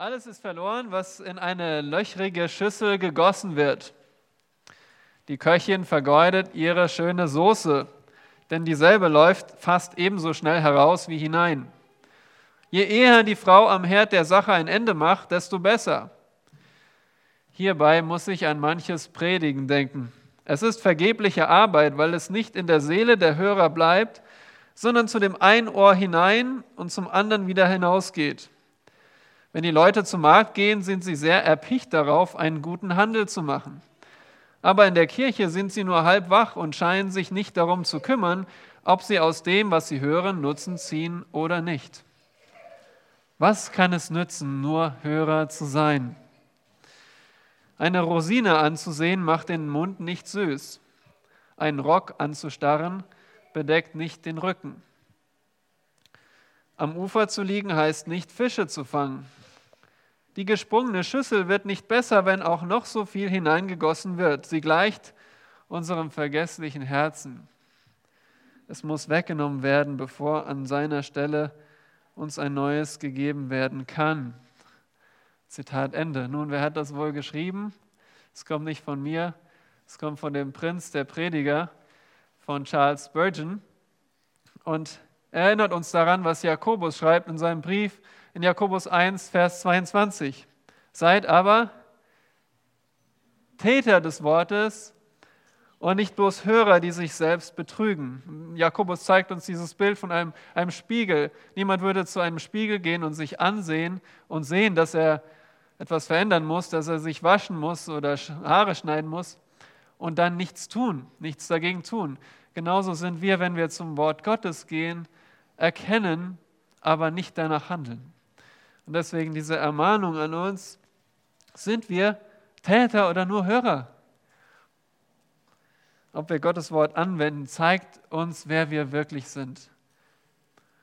Alles ist verloren, was in eine löchrige Schüssel gegossen wird. Die Köchin vergeudet ihre schöne Soße, denn dieselbe läuft fast ebenso schnell heraus wie hinein. Je eher die Frau am Herd der Sache ein Ende macht, desto besser. Hierbei muss ich an manches Predigen denken. Es ist vergebliche Arbeit, weil es nicht in der Seele der Hörer bleibt, sondern zu dem einen Ohr hinein und zum anderen wieder hinausgeht. Wenn die Leute zum Markt gehen, sind sie sehr erpicht darauf, einen guten Handel zu machen. Aber in der Kirche sind sie nur halb wach und scheinen sich nicht darum zu kümmern, ob sie aus dem, was sie hören, Nutzen ziehen oder nicht. Was kann es nützen, nur Hörer zu sein? Eine Rosine anzusehen macht den Mund nicht süß. Einen Rock anzustarren bedeckt nicht den Rücken. Am Ufer zu liegen heißt nicht Fische zu fangen. Die gesprungene Schüssel wird nicht besser, wenn auch noch so viel hineingegossen wird. Sie gleicht unserem vergesslichen Herzen. Es muss weggenommen werden, bevor an seiner Stelle uns ein neues gegeben werden kann. Zitat Ende. Nun, wer hat das wohl geschrieben? Es kommt nicht von mir, es kommt von dem Prinz der Prediger, von Charles Spurgeon. Und erinnert uns daran, was Jakobus schreibt in seinem Brief in Jakobus 1, Vers 22. Seid aber Täter des Wortes und nicht bloß Hörer, die sich selbst betrügen. Jakobus zeigt uns dieses Bild von einem, einem Spiegel. Niemand würde zu einem Spiegel gehen und sich ansehen und sehen, dass er etwas verändern muss, dass er sich waschen muss oder Haare schneiden muss und dann nichts tun, nichts dagegen tun. Genauso sind wir, wenn wir zum Wort Gottes gehen, erkennen, aber nicht danach handeln. Und deswegen diese Ermahnung an uns, sind wir Täter oder nur Hörer? Ob wir Gottes Wort anwenden, zeigt uns, wer wir wirklich sind.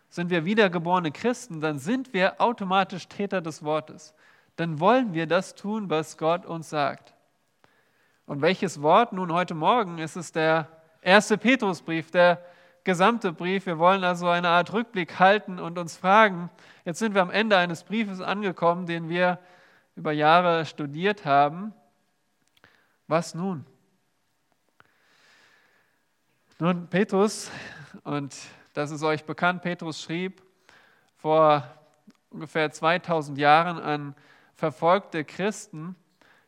Sind wir wiedergeborene Christen, dann sind wir automatisch Täter des Wortes dann wollen wir das tun, was Gott uns sagt. Und welches Wort nun heute Morgen? ist Es der erste Petrusbrief, der gesamte Brief. Wir wollen also eine Art Rückblick halten und uns fragen, jetzt sind wir am Ende eines Briefes angekommen, den wir über Jahre studiert haben. Was nun? Nun, Petrus, und das ist euch bekannt, Petrus schrieb vor ungefähr 2000 Jahren an verfolgte Christen,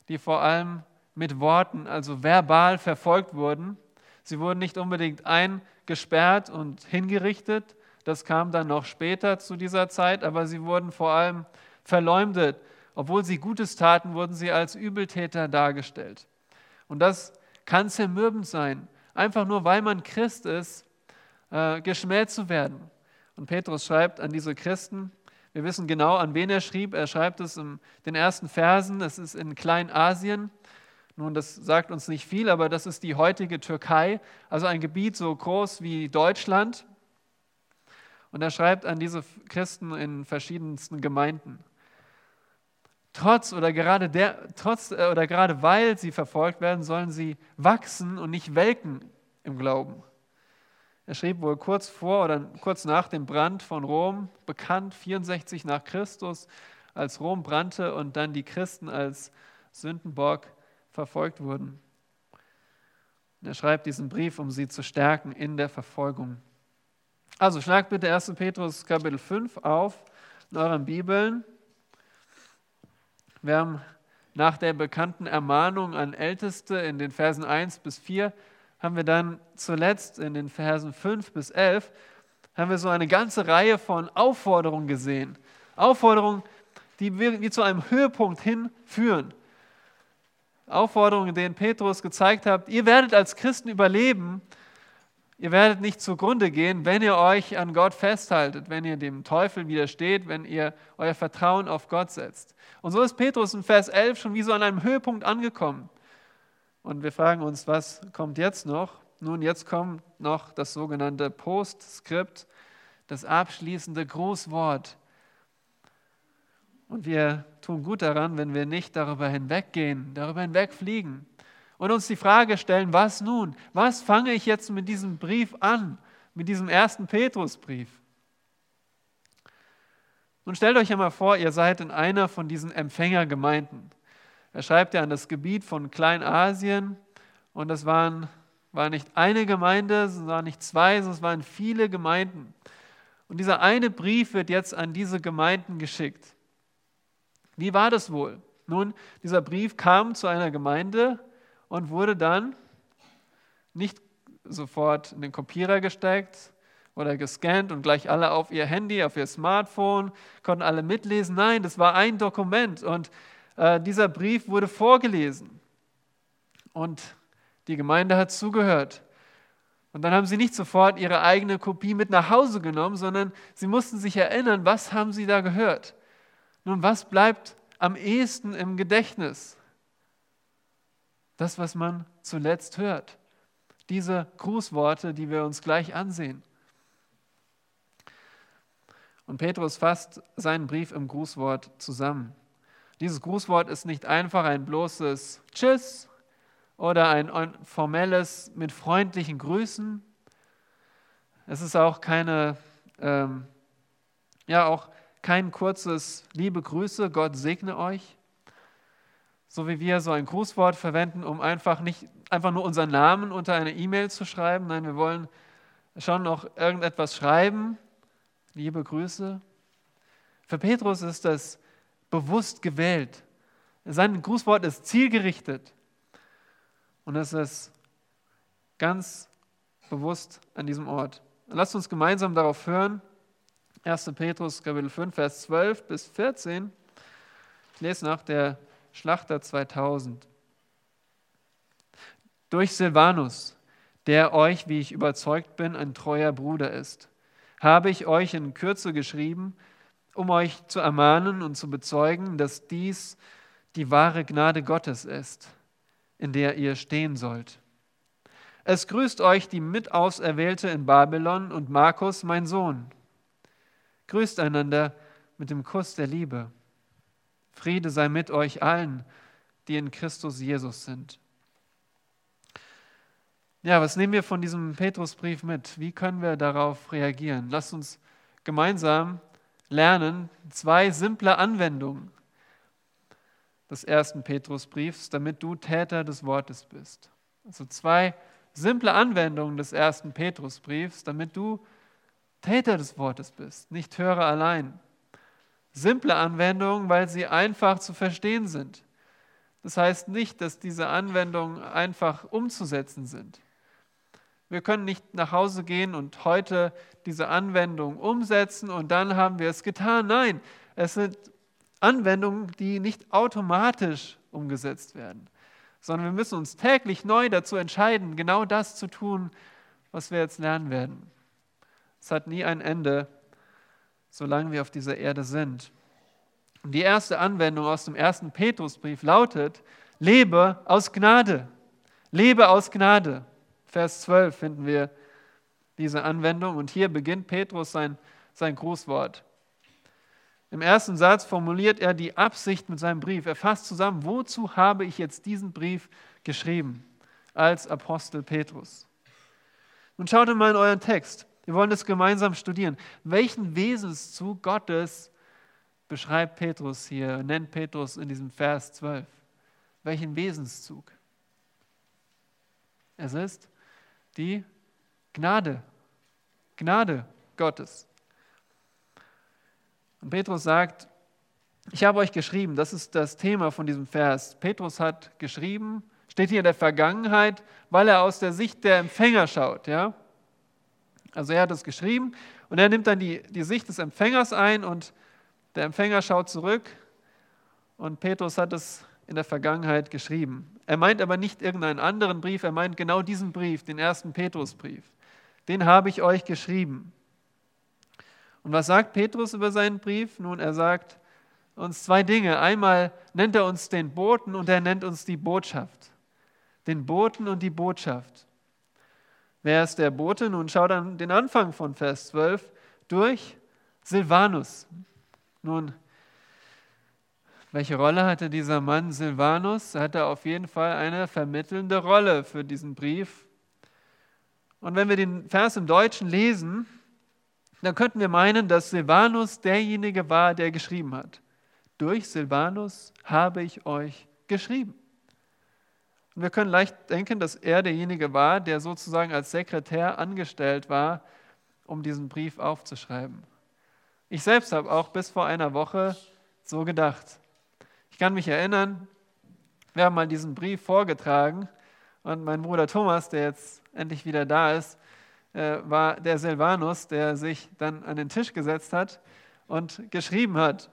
die vor allem mit Worten, also verbal verfolgt wurden. Sie wurden nicht unbedingt eingesperrt und hingerichtet, das kam dann noch später zu dieser Zeit, aber sie wurden vor allem verleumdet. Obwohl sie Gutes taten, wurden sie als Übeltäter dargestellt. Und das kann zermürbend sein, einfach nur weil man Christ ist, äh, geschmäht zu werden. Und Petrus schreibt an diese Christen, wir wissen genau, an wen er schrieb. Er schreibt es in den ersten Versen. Es ist in Kleinasien. Nun, das sagt uns nicht viel, aber das ist die heutige Türkei, also ein Gebiet so groß wie Deutschland. Und er schreibt an diese Christen in verschiedensten Gemeinden. Trotz oder gerade, der, trotz, äh, oder gerade weil sie verfolgt werden, sollen sie wachsen und nicht welken im Glauben. Er schrieb wohl kurz vor oder kurz nach dem Brand von Rom, bekannt 64 nach Christus, als Rom brannte und dann die Christen als Sündenbock verfolgt wurden. er schreibt diesen Brief, um sie zu stärken in der Verfolgung. Also schlagt bitte 1. Petrus Kapitel 5 auf in euren Bibeln. Wir haben nach der bekannten Ermahnung an Älteste in den Versen 1 bis 4 haben wir dann zuletzt in den Versen 5 bis 11, haben wir so eine ganze Reihe von Aufforderungen gesehen. Aufforderungen, die wie zu einem Höhepunkt hinführen. Aufforderungen, denen Petrus gezeigt hat, ihr werdet als Christen überleben, ihr werdet nicht zugrunde gehen, wenn ihr euch an Gott festhaltet, wenn ihr dem Teufel widersteht, wenn ihr euer Vertrauen auf Gott setzt. Und so ist Petrus in Vers 11 schon wie so an einem Höhepunkt angekommen. Und wir fragen uns, was kommt jetzt noch? Nun, jetzt kommt noch das sogenannte Postscript, das abschließende Grußwort. Und wir tun gut daran, wenn wir nicht darüber hinweggehen, darüber hinwegfliegen und uns die Frage stellen, was nun? Was fange ich jetzt mit diesem Brief an, mit diesem ersten Petrusbrief? Nun stellt euch einmal vor, ihr seid in einer von diesen Empfängergemeinden. Er schreibt ja an das Gebiet von Kleinasien und das waren, war nicht eine Gemeinde, es waren nicht zwei, sondern es waren viele Gemeinden. Und dieser eine Brief wird jetzt an diese Gemeinden geschickt. Wie war das wohl? Nun, dieser Brief kam zu einer Gemeinde und wurde dann nicht sofort in den Kopierer gesteckt oder gescannt und gleich alle auf ihr Handy, auf ihr Smartphone, konnten alle mitlesen. Nein, das war ein Dokument und äh, dieser Brief wurde vorgelesen. Und die Gemeinde hat zugehört. Und dann haben sie nicht sofort ihre eigene Kopie mit nach Hause genommen, sondern sie mussten sich erinnern, was haben sie da gehört. Nun, was bleibt am ehesten im Gedächtnis? Das, was man zuletzt hört. Diese Grußworte, die wir uns gleich ansehen. Und Petrus fasst seinen Brief im Grußwort zusammen. Dieses Grußwort ist nicht einfach ein bloßes Tschüss oder ein formelles mit freundlichen Grüßen. Es ist auch keine, ähm, ja, auch kein kurzes Liebe Grüße, Gott segne euch. So wie wir so ein Grußwort verwenden, um einfach nicht einfach nur unseren Namen unter eine E-Mail zu schreiben. Nein, wir wollen schon noch irgendetwas schreiben. Liebe Grüße. Für Petrus ist das bewusst gewählt. Sein Grußwort ist zielgerichtet. Und es ist ganz bewusst an diesem Ort. Lasst uns gemeinsam darauf hören. 1. Petrus Kapitel 5, Vers 12 bis 14. Ich lese nach der Schlachter 2000. Durch Silvanus, der euch, wie ich überzeugt bin, ein treuer Bruder ist, habe ich euch in Kürze geschrieben, um euch zu ermahnen und zu bezeugen, dass dies die wahre Gnade Gottes ist in der ihr stehen sollt. Es grüßt euch die Mitauserwählte in Babylon und Markus, mein Sohn. Grüßt einander mit dem Kuss der Liebe. Friede sei mit euch allen, die in Christus Jesus sind. Ja, was nehmen wir von diesem Petrusbrief mit? Wie können wir darauf reagieren? Lasst uns gemeinsam lernen zwei simple Anwendungen des ersten Petrusbriefs, damit du Täter des Wortes bist. Also zwei simple Anwendungen des ersten Petrusbriefs, damit du Täter des Wortes bist, nicht Hörer allein. Simple Anwendungen, weil sie einfach zu verstehen sind. Das heißt nicht, dass diese Anwendungen einfach umzusetzen sind. Wir können nicht nach Hause gehen und heute diese Anwendung umsetzen und dann haben wir es getan. Nein, es sind Anwendungen, die nicht automatisch umgesetzt werden, sondern wir müssen uns täglich neu dazu entscheiden, genau das zu tun, was wir jetzt lernen werden. Es hat nie ein Ende, solange wir auf dieser Erde sind. Und die erste Anwendung aus dem ersten Petrusbrief lautet, lebe aus Gnade. Lebe aus Gnade. Vers 12 finden wir diese Anwendung und hier beginnt Petrus sein, sein Grußwort. Im ersten Satz formuliert er die Absicht mit seinem Brief. Er fasst zusammen, wozu habe ich jetzt diesen Brief geschrieben als Apostel Petrus. Nun schaut mal in euren Text. Wir wollen das gemeinsam studieren. Welchen Wesenszug Gottes beschreibt Petrus hier, nennt Petrus in diesem Vers 12? Welchen Wesenszug? Es ist die Gnade. Gnade Gottes. Und Petrus sagt, ich habe euch geschrieben, das ist das Thema von diesem Vers. Petrus hat geschrieben, steht hier in der Vergangenheit, weil er aus der Sicht der Empfänger schaut. Ja? Also er hat es geschrieben und er nimmt dann die, die Sicht des Empfängers ein und der Empfänger schaut zurück und Petrus hat es in der Vergangenheit geschrieben. Er meint aber nicht irgendeinen anderen Brief, er meint genau diesen Brief, den ersten Petrusbrief. Den habe ich euch geschrieben. Und was sagt Petrus über seinen Brief? Nun, er sagt uns zwei Dinge. Einmal nennt er uns den Boten und er nennt uns die Botschaft. Den Boten und die Botschaft. Wer ist der Bote? Nun schau dann den Anfang von Vers 12 durch. Silvanus. Nun, welche Rolle hatte dieser Mann Silvanus? Er hatte auf jeden Fall eine vermittelnde Rolle für diesen Brief. Und wenn wir den Vers im Deutschen lesen, dann könnten wir meinen, dass Silvanus derjenige war, der geschrieben hat. Durch Silvanus habe ich euch geschrieben. Und wir können leicht denken, dass er derjenige war, der sozusagen als Sekretär angestellt war, um diesen Brief aufzuschreiben. Ich selbst habe auch bis vor einer Woche so gedacht. Ich kann mich erinnern, wir haben mal diesen Brief vorgetragen und mein Bruder Thomas, der jetzt endlich wieder da ist, äh, war der Silvanus, der sich dann an den Tisch gesetzt hat und geschrieben hat.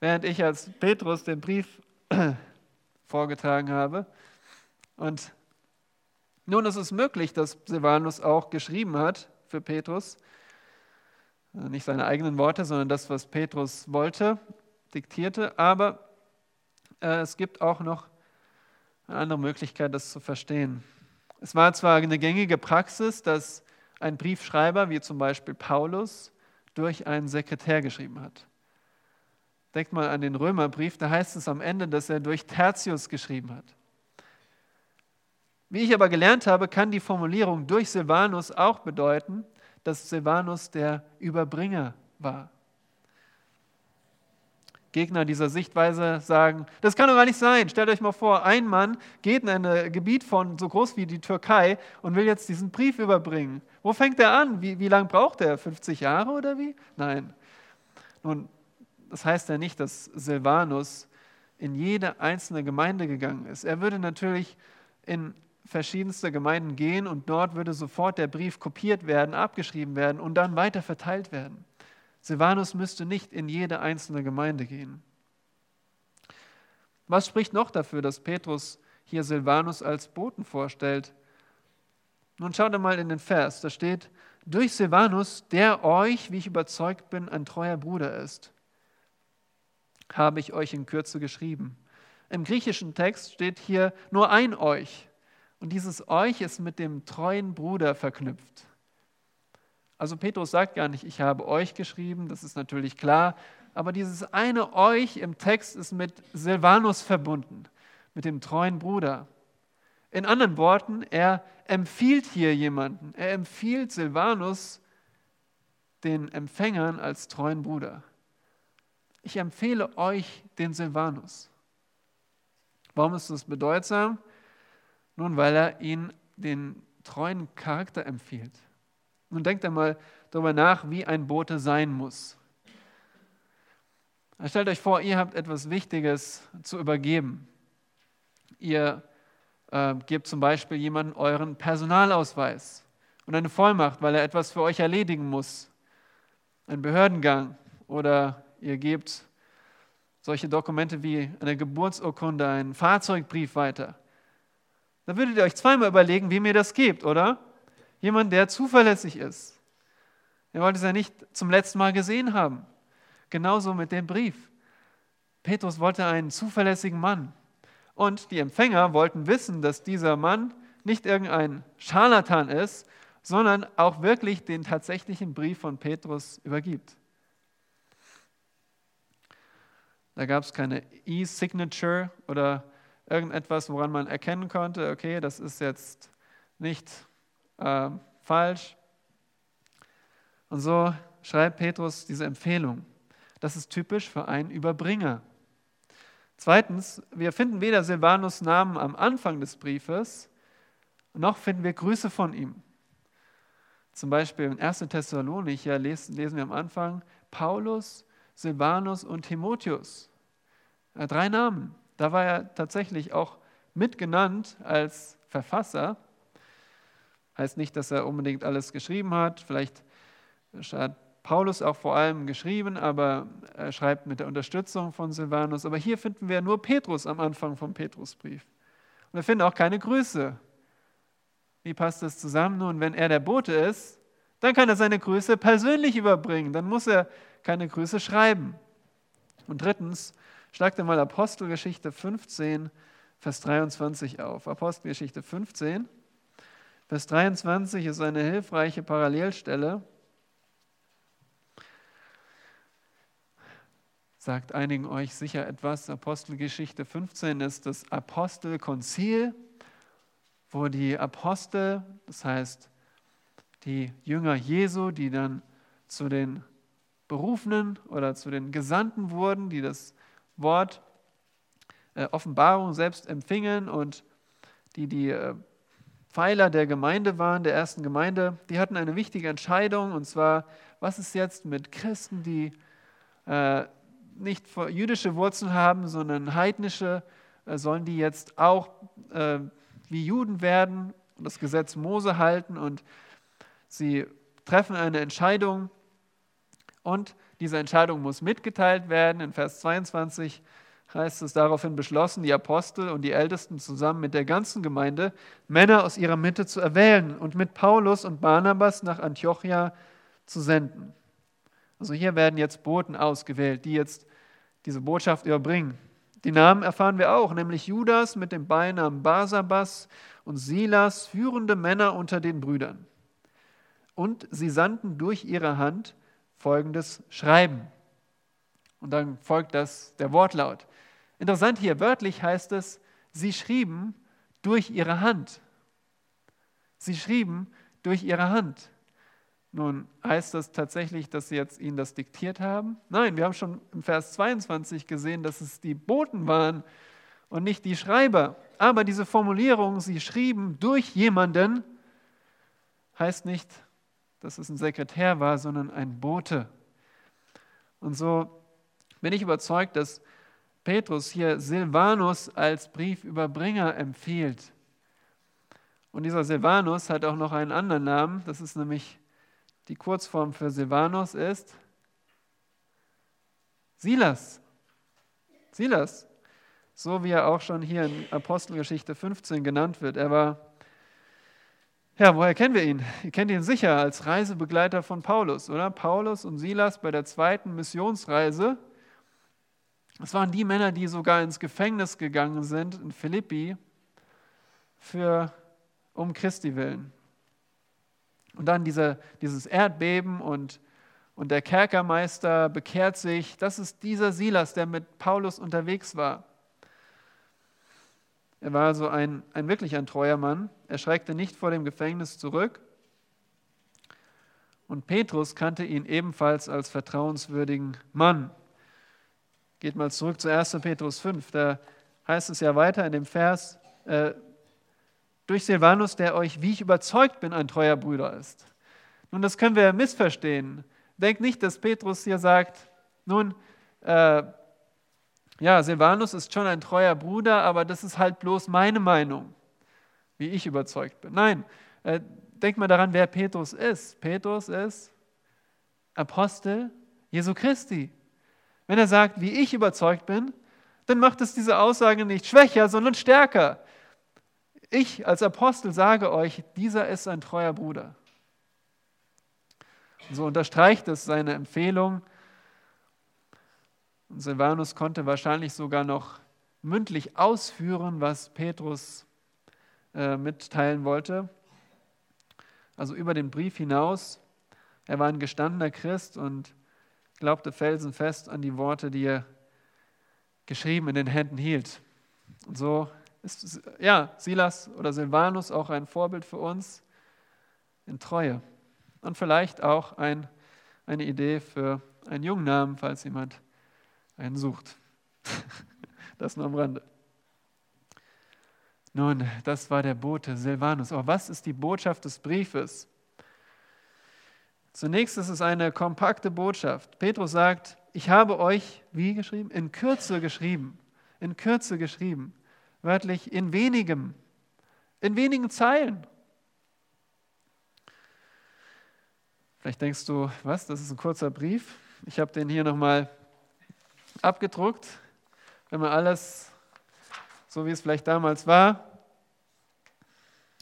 Während ich als Petrus den Brief vorgetragen habe. Und nun ist es möglich, dass Silvanus auch geschrieben hat für Petrus. Äh, nicht seine eigenen Worte, sondern das, was Petrus wollte, diktierte. Aber äh, es gibt auch noch eine andere Möglichkeit, das zu verstehen. Es war zwar eine gängige Praxis, dass ein Briefschreiber, wie zum Beispiel Paulus, durch einen Sekretär geschrieben hat. Denkt mal an den Römerbrief, da heißt es am Ende, dass er durch Tertius geschrieben hat. Wie ich aber gelernt habe, kann die Formulierung durch Silvanus auch bedeuten, dass Silvanus der Überbringer war. Gegner dieser Sichtweise sagen, das kann doch gar nicht sein. Stellt euch mal vor, ein Mann geht in ein Gebiet von so groß wie die Türkei und will jetzt diesen Brief überbringen. Wo fängt er an? Wie, wie lange braucht er? 50 Jahre oder wie? Nein. Nun, das heißt ja nicht, dass Silvanus in jede einzelne Gemeinde gegangen ist. Er würde natürlich in verschiedenste Gemeinden gehen und dort würde sofort der Brief kopiert werden, abgeschrieben werden und dann weiter verteilt werden. Silvanus müsste nicht in jede einzelne Gemeinde gehen. Was spricht noch dafür, dass Petrus hier Silvanus als Boten vorstellt? Nun schaut mal in den Vers, da steht, durch Silvanus, der euch, wie ich überzeugt bin, ein treuer Bruder ist, habe ich euch in Kürze geschrieben. Im griechischen Text steht hier nur ein euch. Und dieses euch ist mit dem treuen Bruder verknüpft. Also Petrus sagt gar nicht, ich habe euch geschrieben, das ist natürlich klar, aber dieses eine euch im Text ist mit Silvanus verbunden, mit dem treuen Bruder. In anderen Worten, er empfiehlt hier jemanden, er empfiehlt Silvanus den Empfängern als treuen Bruder. Ich empfehle euch den Silvanus. Warum ist das bedeutsam? Nun, weil er ihnen den treuen Charakter empfiehlt. Nun denkt einmal darüber nach, wie ein Bote sein muss. Stellt euch vor, ihr habt etwas Wichtiges zu übergeben. Ihr äh, gebt zum Beispiel jemandem euren Personalausweis und eine Vollmacht, weil er etwas für euch erledigen muss. Ein Behördengang oder ihr gebt solche Dokumente wie eine Geburtsurkunde, einen Fahrzeugbrief weiter. Da würdet ihr euch zweimal überlegen, wie mir das gebt, oder? Jemand, der zuverlässig ist. Er wollte es ja nicht zum letzten Mal gesehen haben. Genauso mit dem Brief. Petrus wollte einen zuverlässigen Mann. Und die Empfänger wollten wissen, dass dieser Mann nicht irgendein Scharlatan ist, sondern auch wirklich den tatsächlichen Brief von Petrus übergibt. Da gab es keine E-Signature oder irgendetwas, woran man erkennen konnte, okay, das ist jetzt nicht äh, falsch. Und so schreibt Petrus diese Empfehlung. Das ist typisch für einen Überbringer. Zweitens, wir finden weder Silvanus Namen am Anfang des Briefes, noch finden wir Grüße von ihm. Zum Beispiel in 1. Thessalonicher lesen, wir am Anfang Paulus, Silvanus und Timotheus. Drei Namen. Da war er tatsächlich auch mitgenannt als Verfasser. Heißt nicht, dass er unbedingt alles geschrieben hat. Vielleicht hat Paulus auch vor allem geschrieben, aber er schreibt mit der Unterstützung von Silvanus. Aber hier finden wir nur Petrus am Anfang vom Petrusbrief. Und wir finden auch keine Grüße. Wie passt das zusammen? Nun, wenn er der Bote ist, dann kann er seine Grüße persönlich überbringen. Dann muss er keine Grüße schreiben. Und drittens, schlagt mal Apostelgeschichte 15, Vers 23 auf. Apostelgeschichte 15. Vers 23 ist eine hilfreiche Parallelstelle. Sagt einigen euch sicher etwas. Apostelgeschichte 15 ist das Apostelkonzil, wo die Apostel, das heißt die Jünger Jesu, die dann zu den Berufenen oder zu den Gesandten wurden, die das Wort äh, Offenbarung selbst empfingen und die die äh, Pfeiler der Gemeinde waren, der ersten Gemeinde, die hatten eine wichtige Entscheidung und zwar, was ist jetzt mit Christen, die äh, nicht jüdische Wurzeln haben, sondern heidnische, äh, sollen die jetzt auch äh, wie Juden werden und das Gesetz Mose halten und sie treffen eine Entscheidung und diese Entscheidung muss mitgeteilt werden. In Vers 22 heißt es daraufhin beschlossen, die Apostel und die Ältesten zusammen mit der ganzen Gemeinde Männer aus ihrer Mitte zu erwählen und mit Paulus und Barnabas nach Antiochia zu senden. Also hier werden jetzt Boten ausgewählt, die jetzt diese Botschaft überbringen. Die Namen erfahren wir auch, nämlich Judas mit dem Beinamen Basabas und Silas, führende Männer unter den Brüdern. Und sie sandten durch ihre Hand folgendes Schreiben. Und dann folgt das der Wortlaut. Interessant hier, wörtlich heißt es, sie schrieben durch ihre Hand. Sie schrieben durch ihre Hand. Nun, heißt das tatsächlich, dass sie jetzt ihnen das diktiert haben? Nein, wir haben schon im Vers 22 gesehen, dass es die Boten waren und nicht die Schreiber. Aber diese Formulierung, sie schrieben durch jemanden, heißt nicht, dass es ein Sekretär war, sondern ein Bote. Und so bin ich überzeugt, dass Petrus hier Silvanus als Briefüberbringer empfiehlt. Und dieser Silvanus hat auch noch einen anderen Namen, das ist nämlich die Kurzform für Silvanus ist Silas. Silas, so wie er auch schon hier in Apostelgeschichte 15 genannt wird. Er war, ja, woher kennen wir ihn? Ihr kennt ihn sicher als Reisebegleiter von Paulus, oder? Paulus und Silas bei der zweiten Missionsreise es waren die Männer, die sogar ins Gefängnis gegangen sind in Philippi für, um Christi willen. Und dann diese, dieses Erdbeben und, und der Kerkermeister bekehrt sich. Das ist dieser Silas, der mit Paulus unterwegs war. Er war also ein, ein wirklich ein treuer Mann. Er schreckte nicht vor dem Gefängnis zurück. Und Petrus kannte ihn ebenfalls als vertrauenswürdigen Mann. Geht mal zurück zu 1. Petrus 5, da heißt es ja weiter in dem Vers, äh, durch Silvanus, der euch, wie ich überzeugt bin, ein treuer Bruder ist. Nun, das können wir missverstehen. Denkt nicht, dass Petrus hier sagt, nun, äh, ja, Silvanus ist schon ein treuer Bruder, aber das ist halt bloß meine Meinung, wie ich überzeugt bin. Nein, äh, denkt mal daran, wer Petrus ist. Petrus ist Apostel Jesu Christi. Wenn er sagt, wie ich überzeugt bin, dann macht es diese Aussage nicht schwächer, sondern stärker. Ich als Apostel sage euch, dieser ist ein treuer Bruder. Und so unterstreicht es seine Empfehlung. Und Silvanus konnte wahrscheinlich sogar noch mündlich ausführen, was Petrus äh, mitteilen wollte. Also über den Brief hinaus. Er war ein gestandener Christ und glaubte felsenfest an die Worte, die er geschrieben in den Händen hielt. Und so ist ja, Silas oder Silvanus auch ein Vorbild für uns in Treue. Und vielleicht auch ein, eine Idee für einen jungen Namen, falls jemand einen sucht. Das nur am Rande. Nun, das war der Bote Silvanus. Aber was ist die Botschaft des Briefes? Zunächst ist es eine kompakte Botschaft. Petrus sagt, ich habe euch, wie geschrieben? In Kürze geschrieben. In Kürze geschrieben. Wörtlich in wenigem. In wenigen Zeilen. Vielleicht denkst du, was, das ist ein kurzer Brief. Ich habe den hier nochmal abgedruckt. Wenn man alles, so wie es vielleicht damals war,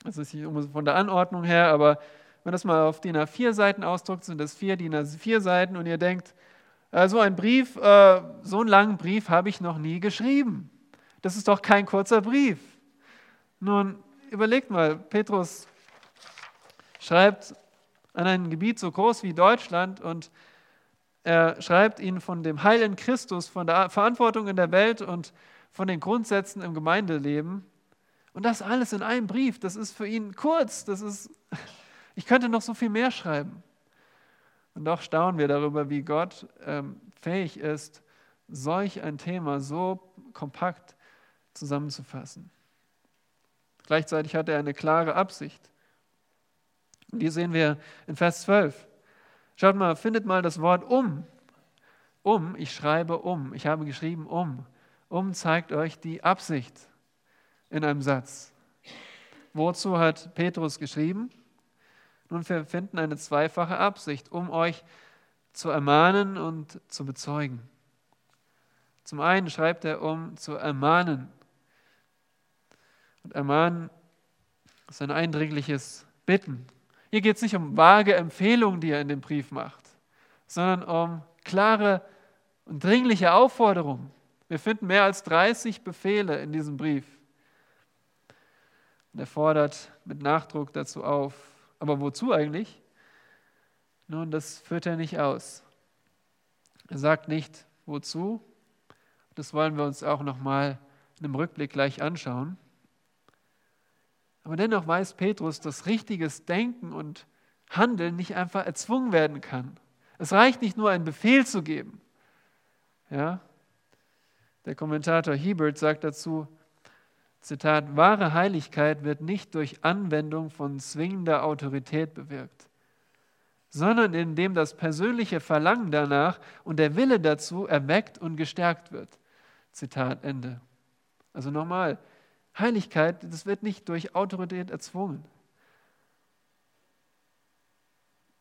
das ist von der Anordnung her, aber wenn das mal auf DIN A4-Seiten ausdruckt, sind das vier DIN A4-Seiten und ihr denkt, äh, so ein Brief, äh, so einen langen Brief habe ich noch nie geschrieben. Das ist doch kein kurzer Brief. Nun, überlegt mal, Petrus schreibt an ein Gebiet so groß wie Deutschland und er schreibt ihnen von dem Heil in Christus, von der Verantwortung in der Welt und von den Grundsätzen im Gemeindeleben. Und das alles in einem Brief, das ist für ihn kurz, das ist Ich könnte noch so viel mehr schreiben. Und doch staunen wir darüber, wie Gott ähm, fähig ist, solch ein Thema so kompakt zusammenzufassen. Gleichzeitig hat er eine klare Absicht. Und die sehen wir in Vers 12. Schaut mal, findet mal das Wort um. Um, ich schreibe um. Ich habe geschrieben um. Um zeigt euch die Absicht in einem Satz. Wozu hat Petrus geschrieben? Nun, wir finden eine zweifache Absicht, um euch zu ermahnen und zu bezeugen. Zum einen schreibt er, um zu ermahnen. Und ermahnen ist ein eindringliches Bitten. Hier geht es nicht um vage Empfehlungen, die er in dem Brief macht, sondern um klare und dringliche Aufforderungen. Wir finden mehr als 30 Befehle in diesem Brief. Und er fordert mit Nachdruck dazu auf. Aber wozu eigentlich? Nun, das führt er nicht aus. Er sagt nicht, wozu. Das wollen wir uns auch nochmal in einem Rückblick gleich anschauen. Aber dennoch weiß Petrus, dass richtiges Denken und Handeln nicht einfach erzwungen werden kann. Es reicht nicht nur, einen Befehl zu geben. Ja? Der Kommentator Hebert sagt dazu, Zitat, wahre Heiligkeit wird nicht durch Anwendung von zwingender Autorität bewirkt, sondern indem das persönliche Verlangen danach und der Wille dazu erweckt und gestärkt wird. Zitat Ende. Also nochmal, Heiligkeit, das wird nicht durch Autorität erzwungen.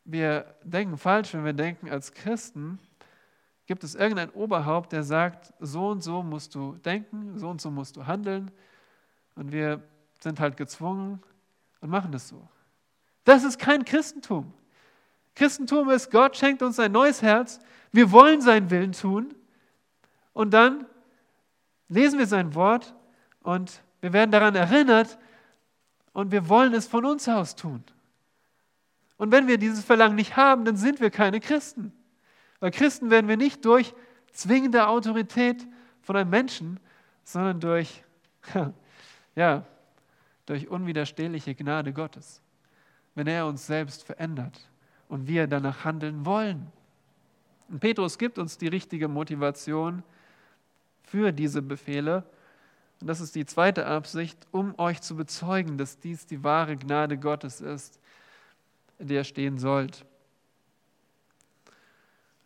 Wir denken falsch, wenn wir denken, als Christen gibt es irgendein Oberhaupt, der sagt, so und so musst du denken, so und so musst du handeln. Und wir sind halt gezwungen und machen das so. Das ist kein Christentum. Christentum ist, Gott schenkt uns ein neues Herz, wir wollen seinen Willen tun und dann lesen wir sein Wort und wir werden daran erinnert und wir wollen es von uns aus tun. Und wenn wir dieses Verlangen nicht haben, dann sind wir keine Christen. Weil Christen werden wir nicht durch zwingende Autorität von einem Menschen, sondern durch, ja, durch unwiderstehliche Gnade Gottes. Wenn er uns selbst verändert und wir danach handeln wollen. Und Petrus gibt uns die richtige Motivation für diese Befehle und das ist die zweite Absicht, um euch zu bezeugen, dass dies die wahre Gnade Gottes ist, in der ihr stehen sollt.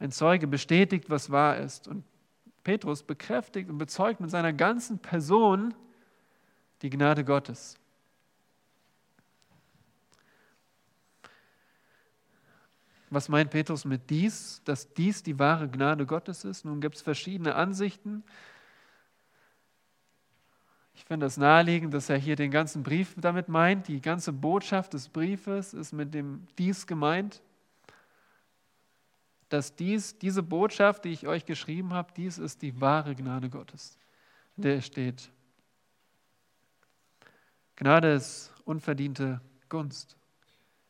Ein Zeuge bestätigt, was wahr ist. Und Petrus bekräftigt und bezeugt mit seiner ganzen Person die Gnade Gottes. Was meint Petrus mit dies, dass dies die wahre Gnade Gottes ist? Nun gibt es verschiedene Ansichten. Finde es naheliegend, dass er hier den ganzen Brief damit meint. Die ganze Botschaft des Briefes ist mit dem dies gemeint. Dass dies, diese Botschaft, die ich euch geschrieben habe, dies ist die wahre Gnade Gottes, in der steht. Gnade ist unverdiente Gunst.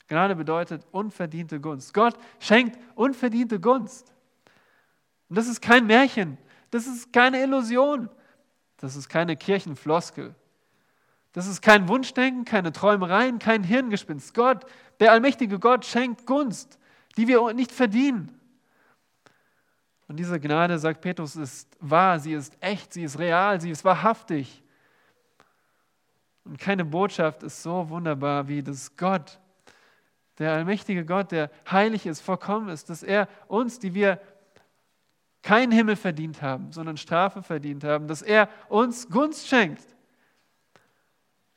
Gnade bedeutet unverdiente Gunst. Gott schenkt unverdiente Gunst. Und das ist kein Märchen, das ist keine Illusion. Das ist keine Kirchenfloskel. Das ist kein Wunschdenken, keine Träumereien, kein Hirngespinst. Gott, der allmächtige Gott, schenkt Gunst, die wir nicht verdienen. Und diese Gnade, sagt Petrus, ist wahr, sie ist echt, sie ist real, sie ist wahrhaftig. Und keine Botschaft ist so wunderbar wie das Gott, der allmächtige Gott, der heilig ist, vollkommen ist, dass er uns, die wir keinen Himmel verdient haben, sondern Strafe verdient haben, dass er uns Gunst schenkt.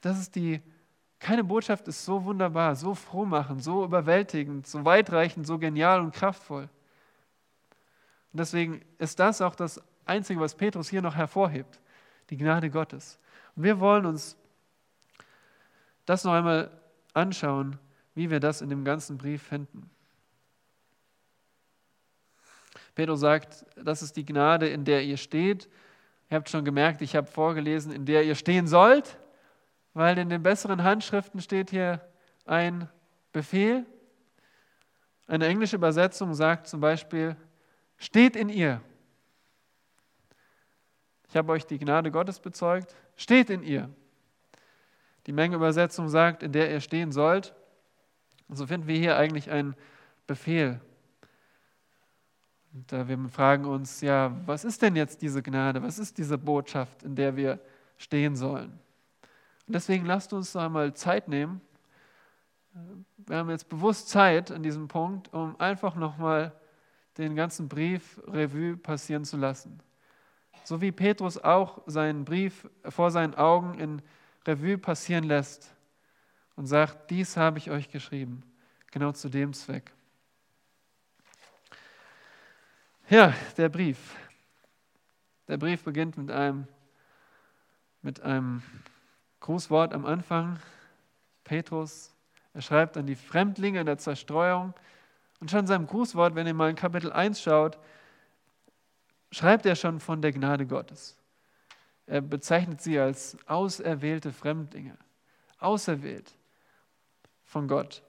Das ist die, keine Botschaft ist so wunderbar, so frohmachend, so überwältigend, so weitreichend, so genial und kraftvoll. Und deswegen ist das auch das Einzige, was Petrus hier noch hervorhebt, die Gnade Gottes. Und wir wollen uns das noch einmal anschauen, wie wir das in dem ganzen Brief finden. Petrus sagt, das ist die Gnade, in der ihr steht. Ihr habt schon gemerkt, ich habe vorgelesen, in der ihr stehen sollt, weil in den besseren Handschriften steht hier ein Befehl. Eine englische Übersetzung sagt zum Beispiel, steht in ihr. Ich habe euch die Gnade Gottes bezeugt, steht in ihr. Die Menge Übersetzung sagt, in der ihr stehen sollt. Und so finden wir hier eigentlich einen Befehl. Und äh, wir fragen uns, ja, was ist denn jetzt diese Gnade? Was ist diese Botschaft, in der wir stehen sollen? Und deswegen lasst uns einmal Zeit nehmen. Wir haben jetzt bewusst Zeit an diesem Punkt, um einfach nochmal den ganzen Brief Revue passieren zu lassen. So wie Petrus auch seinen Brief vor seinen Augen in Revue passieren lässt und sagt, dies habe ich euch geschrieben, genau zu dem Zweck. Ja, der Brief. Der Brief beginnt mit einem, mit einem Grußwort am Anfang. Petrus, er schreibt an die Fremdlinge der Zerstreuung. Und schon in seinem Grußwort, wenn ihr mal in Kapitel 1 schaut, schreibt er schon von der Gnade Gottes. Er bezeichnet sie als auserwählte Fremdlinge. Auserwählt von Gott,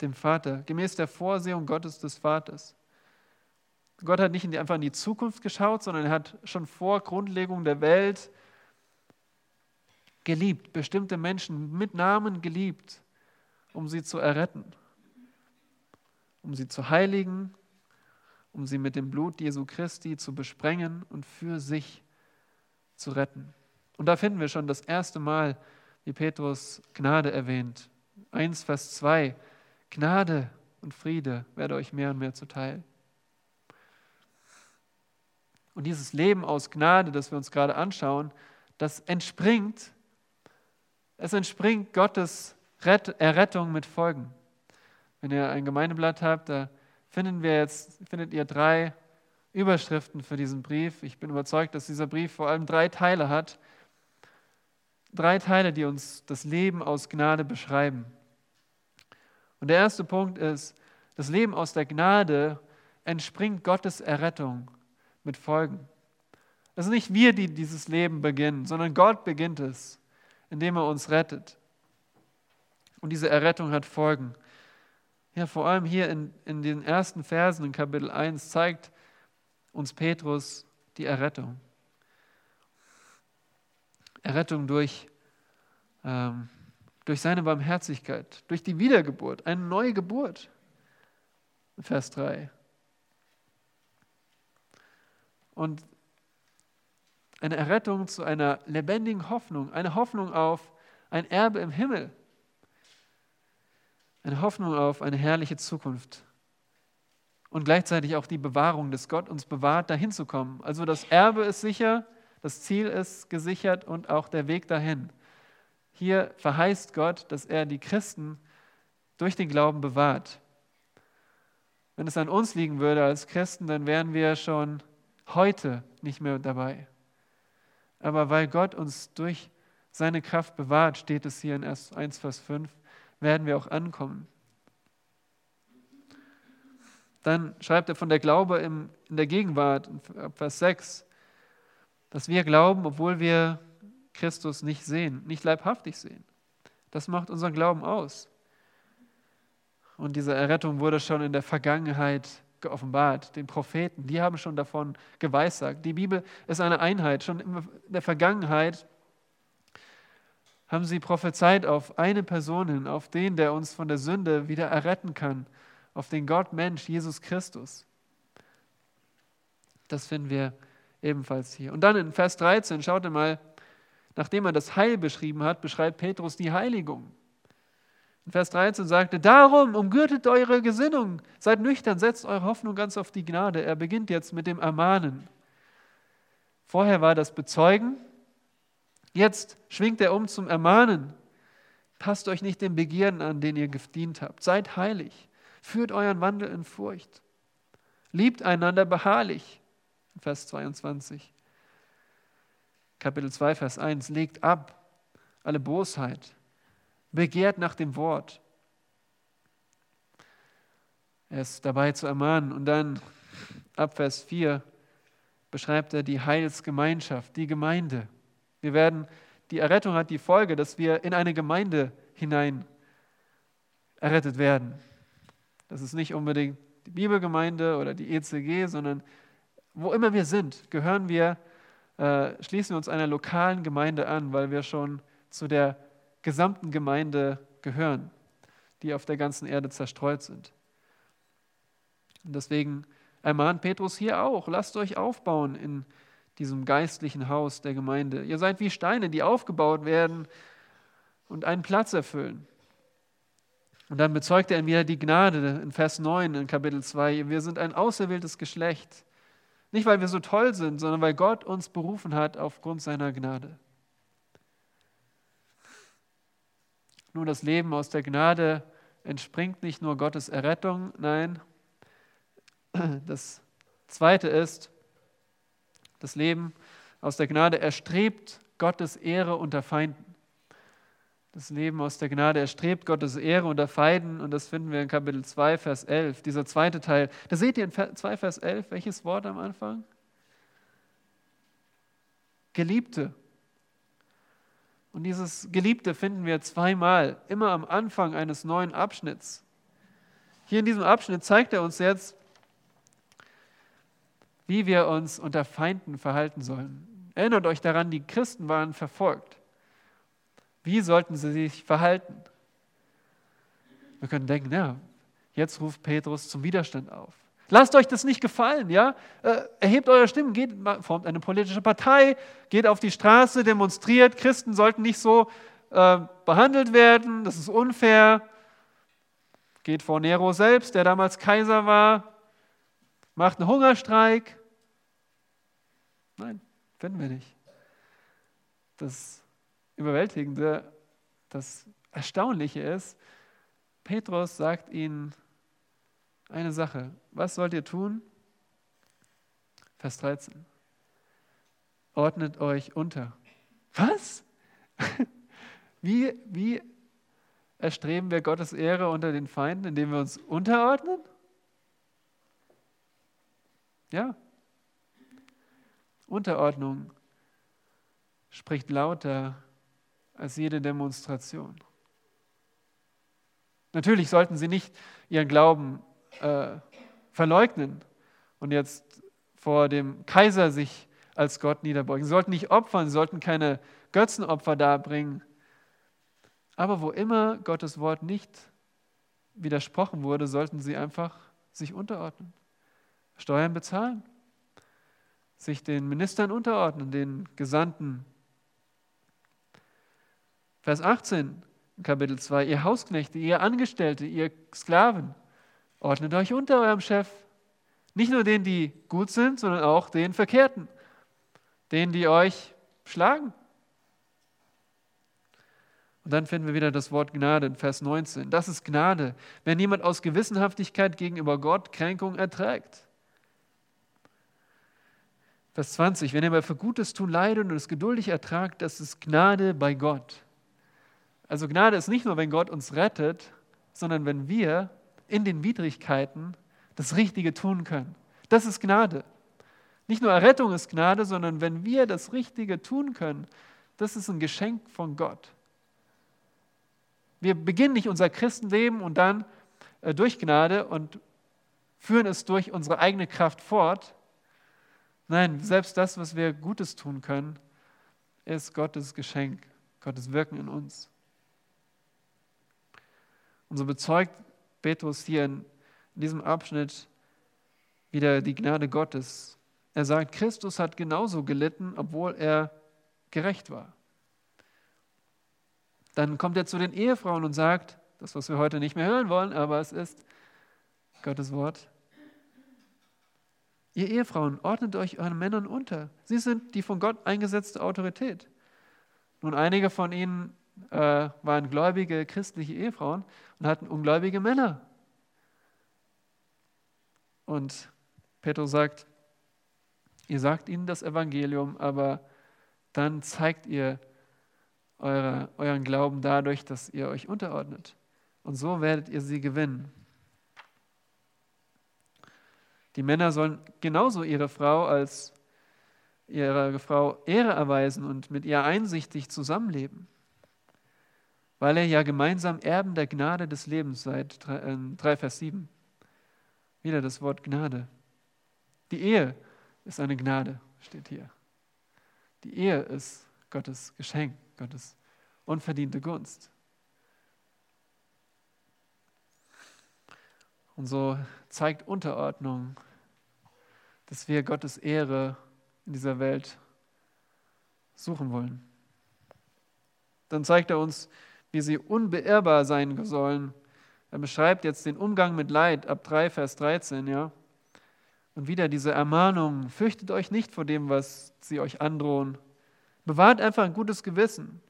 dem Vater, gemäß der Vorsehung Gottes des Vaters. Gott hat nicht einfach in die Zukunft geschaut, sondern er hat schon vor Grundlegung der Welt geliebt, bestimmte Menschen mit Namen geliebt, um sie zu erretten, um sie zu heiligen, um sie mit dem Blut Jesu Christi zu besprengen und für sich zu retten. Und da finden wir schon das erste Mal, wie Petrus Gnade erwähnt. 1, Vers 2. Gnade und Friede werde euch mehr und mehr zuteil. Und dieses Leben aus Gnade, das wir uns gerade anschauen, das entspringt, es entspringt Gottes Errettung mit Folgen. Wenn ihr ein Gemeindeblatt habt, da finden wir jetzt, findet ihr drei Überschriften für diesen Brief. Ich bin überzeugt, dass dieser Brief vor allem drei Teile hat. Drei Teile, die uns das Leben aus Gnade beschreiben. Und der erste Punkt ist, das Leben aus der Gnade entspringt Gottes Errettung mit Folgen. Es sind nicht wir, die dieses Leben beginnen, sondern Gott beginnt es, indem er uns rettet. Und diese Errettung hat Folgen. Ja, vor allem hier in, in den ersten Versen in Kapitel 1 zeigt uns Petrus die Errettung. Errettung durch, ähm, durch seine Barmherzigkeit, durch die Wiedergeburt, eine neue Geburt. Vers 3. Und eine Errettung zu einer lebendigen Hoffnung, eine Hoffnung auf ein Erbe im Himmel, eine Hoffnung auf eine herrliche Zukunft und gleichzeitig auch die Bewahrung, dass Gott uns bewahrt, dahin zu kommen. Also das Erbe ist sicher, das Ziel ist gesichert und auch der Weg dahin. Hier verheißt Gott, dass er die Christen durch den Glauben bewahrt. Wenn es an uns liegen würde als Christen, dann wären wir schon heute nicht mehr dabei. Aber weil Gott uns durch seine Kraft bewahrt, steht es hier in 1, Vers 5, werden wir auch ankommen. Dann schreibt er von der Glaube in der Gegenwart, Vers 6, dass wir glauben, obwohl wir Christus nicht sehen, nicht leibhaftig sehen. Das macht unseren Glauben aus. Und diese Errettung wurde schon in der Vergangenheit geoffenbart, den Propheten, die haben schon davon geweissagt. Die Bibel ist eine Einheit. Schon in der Vergangenheit haben sie prophezeit auf eine Person hin, auf den, der uns von der Sünde wieder erretten kann, auf den Gott Mensch, Jesus Christus. Das finden wir ebenfalls hier. Und dann in Vers 13, schaut ihr mal, nachdem er das Heil beschrieben hat, beschreibt Petrus die Heiligung. Vers 13 sagte, darum umgürtet eure Gesinnung, seid nüchtern, setzt eure Hoffnung ganz auf die Gnade. Er beginnt jetzt mit dem Ermahnen. Vorher war das Bezeugen, jetzt schwingt er um zum Ermahnen. Passt euch nicht den Begierden an, denen ihr gedient habt. Seid heilig, führt euren Wandel in Furcht. Liebt einander beharrlich. Vers 22. Kapitel 2, Vers 1. Legt ab alle Bosheit begehrt nach dem Wort. Er ist dabei zu ermahnen. Und dann ab Vers 4 beschreibt er die Heilsgemeinschaft, die Gemeinde. Wir werden, die Errettung hat die Folge, dass wir in eine Gemeinde hinein errettet werden. Das ist nicht unbedingt die Bibelgemeinde oder die ECG, sondern wo immer wir sind, gehören wir, äh, schließen wir uns einer lokalen Gemeinde an, weil wir schon zu der gesamten Gemeinde gehören. die auf der ganzen Erde zerstreut sind. Und deswegen ermahnt Petrus hier auch, lasst euch aufbauen in diesem geistlichen Haus der Gemeinde. Ihr seid wie Steine, die aufgebaut werden und einen Platz erfüllen. Und dann bezeugt er wieder die Gnade in Vers 9 in Kapitel 2. Wir sind ein auserwähltes Geschlecht. Nicht, weil wir so toll sind, sondern weil Gott uns berufen hat aufgrund seiner Gnade. Nun, das Leben aus der Gnade entspringt nicht nur Gottes Errettung, nein, das Zweite ist, das Leben aus der Gnade erstrebt Gottes Ehre unter Feinden. Das Leben aus der Gnade erstrebt Gottes Ehre unter Feinden und das finden wir in Kapitel 2, Vers 11, dieser zweite Teil. Da seht ihr in 2, Vers 11, welches Wort am Anfang? Geliebte. Und dieses Geliebte finden wir zweimal, immer am Anfang eines neuen Abschnitts. Hier in diesem Abschnitt zeigt er uns jetzt, wie wir uns unter Feinden verhalten sollen. Erinnert euch daran, die Christen waren verfolgt. Wie sollten sie sich verhalten? Wir können denken, ja, jetzt ruft Petrus zum Widerstand auf. Lasst euch das nicht gefallen, ja? Äh, erhebt eure Stimmen, geht, formt eine politische Partei, geht auf die Straße, demonstriert. Christen sollten nicht so äh, behandelt werden, das ist unfair. Geht vor Nero selbst, der damals Kaiser war, macht einen Hungerstreik. Nein, finden wir nicht. Das Überwältigende, das Erstaunliche ist, Petrus sagt ihnen eine Sache. Was sollt ihr tun? Vers 13. Ordnet euch unter. Was? Wie, wie erstreben wir Gottes Ehre unter den Feinden, indem wir uns unterordnen? Ja. Unterordnung spricht lauter als jede Demonstration. Natürlich sollten sie nicht ihren Glauben äh, verleugnen und jetzt vor dem Kaiser sich als Gott niederbeugen. Sie sollten nicht opfern, sie sollten keine Götzenopfer darbringen. Aber wo immer Gottes Wort nicht widersprochen wurde, sollten sie einfach sich unterordnen, Steuern bezahlen, sich den Ministern unterordnen, den Gesandten Vers 18, Kapitel 2, ihr Hausknechte, ihr Angestellte, ihr Sklaven, ordnet euch unter eurem Chef. Nicht nur denen, die gut sind, sondern auch den Verkehrten, denen, die euch schlagen. Und dann finden wir wieder das Wort Gnade in Vers 19. Das ist Gnade, wenn jemand aus Gewissenhaftigkeit gegenüber Gott Kränkung erträgt. Vers 20, wenn ihr aber für Gutes tun leidet und es geduldig ertragt, das ist Gnade bei Gott. Also Gnade ist nicht nur, wenn Gott uns rettet, sondern wenn wir in den Widrigkeiten das Richtige tun können. Das ist Gnade. Nicht nur Errettung ist Gnade, sondern wenn wir das Richtige tun können, das ist ein Geschenk von Gott. Wir beginnen nicht unser Christenleben und dann äh, durch Gnade und führen es durch unsere eigene Kraft fort. Nein, selbst das, was wir Gutes tun können, ist Gottes Geschenk, Gottes Wirken in uns. Und so bezeugt Petrus hier in diesem Abschnitt wieder die Gnade Gottes. Er sagt, Christus hat genauso gelitten, obwohl er gerecht war. Dann kommt er zu den Ehefrauen und sagt, das, was wir heute nicht mehr hören wollen, aber es ist Gottes Wort. Ihr Ehefrauen, ordnet euch euren Männern unter. Sie sind die von Gott eingesetzte Autorität. Nun, einige von ihnen äh, waren gläubige christliche Ehefrauen und hatten ungläubige Männer. Und Petrus sagt, ihr sagt ihnen das Evangelium, aber dann zeigt ihr eure, euren Glauben dadurch, dass ihr euch unterordnet. Und so werdet ihr sie gewinnen. Die Männer sollen genauso ihre Frau als ihre Frau Ehre erweisen und mit ihr einsichtig zusammenleben weil ihr ja gemeinsam Erben der Gnade des Lebens seid. 3, äh, Vers 7. Wieder das Wort Gnade. Die Ehe ist eine Gnade, steht hier. Die Ehe ist Gottes Geschenk, Gottes unverdiente Gunst. Und so zeigt Unterordnung, dass wir Gottes Ehre in dieser Welt suchen wollen. Dann zeigt er uns, wie sie unbeirrbar sein sollen. Er beschreibt jetzt den Umgang mit Leid ab 3, Vers 13, ja. Und wieder diese Ermahnung, fürchtet euch nicht vor dem, was sie euch androhen. Bewahrt einfach ein gutes Gewissen.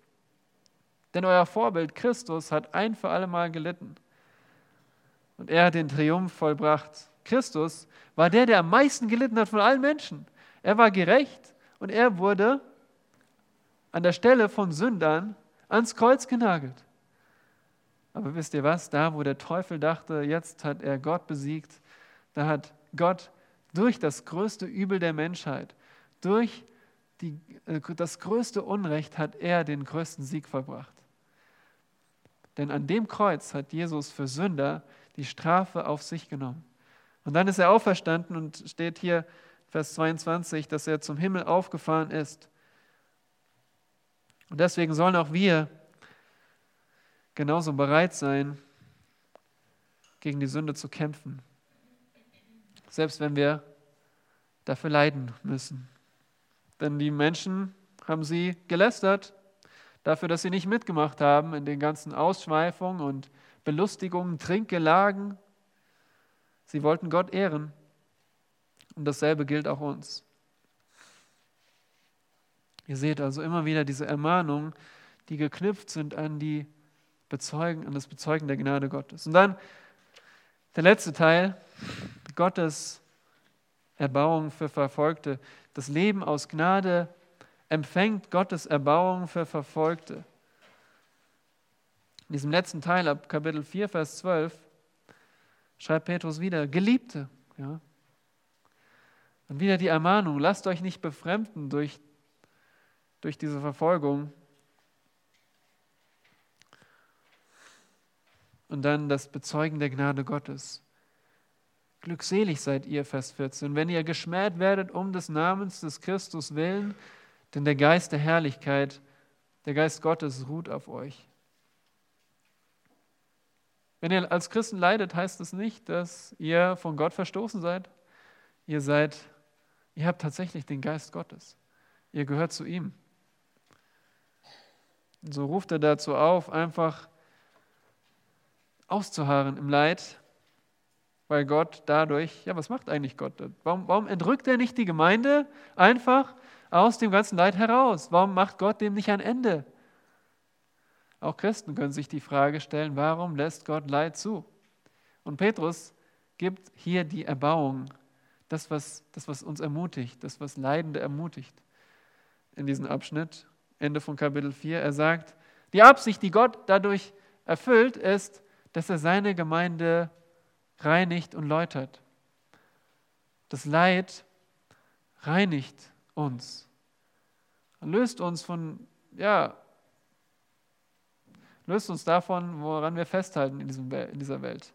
Denn euer Vorbild Christus hat ein für alle Mal gelitten. Und er hat den Triumph vollbracht. Christus war der, der am meisten gelitten hat von allen Menschen. Er war gerecht und er wurde an der Stelle von Sündern ans Kreuz genagelt. Aber wisst ihr was? Da, wo der Teufel dachte, jetzt hat er Gott besiegt, da hat Gott durch das größte Übel der Menschheit, durch die, äh, das größte Unrecht hat er den größten Sieg verbracht. Denn an dem Kreuz hat Jesus für Sünder die Strafe auf sich genommen. Und dann ist er auferstanden und steht hier Vers 22, dass er zum Himmel aufgefahren ist. Und deswegen sollen auch wir genauso bereit sein, gegen die Sünde zu kämpfen. Selbst wenn wir dafür leiden müssen. Denn die Menschen haben sie gelästert dafür, dass sie nicht mitgemacht haben in den ganzen Ausschweifungen und Belustigungen, Trinkgelagen. Sie wollten Gott ehren. Und dasselbe gilt auch uns. Ihr seht also immer wieder diese Ermahnungen, die geknüpft sind an, die Bezeugen, an das Bezeugen der Gnade Gottes. Und dann der letzte Teil, Gottes Erbauung für Verfolgte. Das Leben aus Gnade empfängt Gottes Erbauung für Verfolgte. In diesem letzten Teil ab Kapitel 4, Vers 12 schreibt Petrus wieder, Geliebte. Ja. Und wieder die Ermahnung, lasst euch nicht befremden durch, durch diese Verfolgung. Und dann das Bezeugen der Gnade Gottes. Glückselig seid ihr, Vers 14, wenn ihr geschmäht werdet um des Namens des Christus willen, denn der Geist der Herrlichkeit, der Geist Gottes ruht auf euch. Wenn ihr als Christen leidet, heißt das nicht, dass ihr von Gott verstoßen seid. Ihr seid, ihr habt tatsächlich den Geist Gottes. Ihr gehört zu ihm. Und so ruft er dazu auf, einfach auszuharren im Leid, weil Gott dadurch, ja, was macht eigentlich Gott? Warum, warum entrückt er nicht die Gemeinde einfach aus dem ganzen Leid heraus? Warum macht Gott dem nicht ein Ende? Auch Christen können sich die Frage stellen, warum lässt Gott Leid zu? Und Petrus gibt hier die Erbauung, das was, das, was uns ermutigt, das, was Leidende ermutigt in diesem Abschnitt, Ende von Kapitel 4. Er sagt, die Absicht, die Gott dadurch erfüllt, ist, dass er seine Gemeinde reinigt und läutert. Das Leid reinigt uns. Löst uns von, ja, löst uns davon, woran wir festhalten in, diesem, in dieser Welt.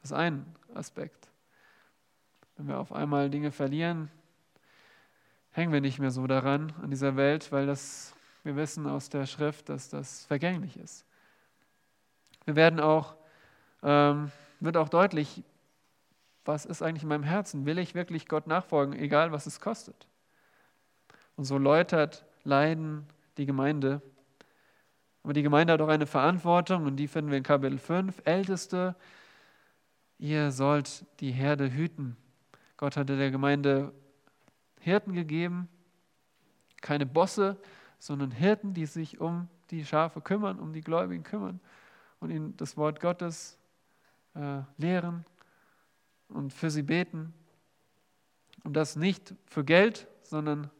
Das ist ein Aspekt. Wenn wir auf einmal Dinge verlieren, hängen wir nicht mehr so daran, an dieser Welt, weil das, wir wissen aus der Schrift, dass das vergänglich ist. Wir werden auch, ähm, wird auch deutlich, was ist eigentlich in meinem Herzen? Will ich wirklich Gott nachfolgen, egal was es kostet? Und so läutert Leiden die Gemeinde. Aber die Gemeinde hat auch eine Verantwortung und die finden wir in Kapitel 5. Älteste, ihr sollt die Herde hüten. Gott hatte der Gemeinde Hirten gegeben, keine Bosse, sondern Hirten, die sich um die Schafe kümmern, um die Gläubigen kümmern und ihnen das Wort Gottes äh, lehren und für sie beten. Und das nicht für Geld, sondern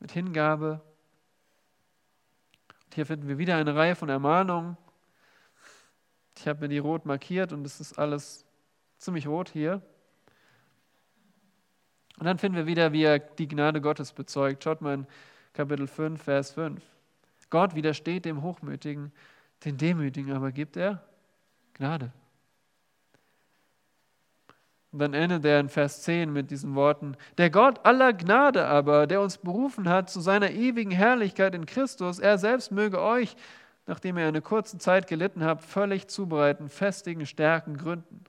mit Hingabe. Und hier finden wir wieder eine Reihe von Ermahnungen. Ich habe mir die rot markiert und es ist alles ziemlich rot hier. Und dann finden wir wieder, wie er die Gnade Gottes bezeugt. Schaut mal in Kapitel 5, Vers 5. Gott widersteht dem Hochmütigen, den Demütigen aber gibt er Gnade. Und dann endet er in Vers 10 mit diesen Worten, der Gott aller Gnade aber, der uns berufen hat zu seiner ewigen Herrlichkeit in Christus, er selbst möge euch nachdem ihr eine kurze Zeit gelitten habt, völlig zubereiten, festigen, stärken, gründen.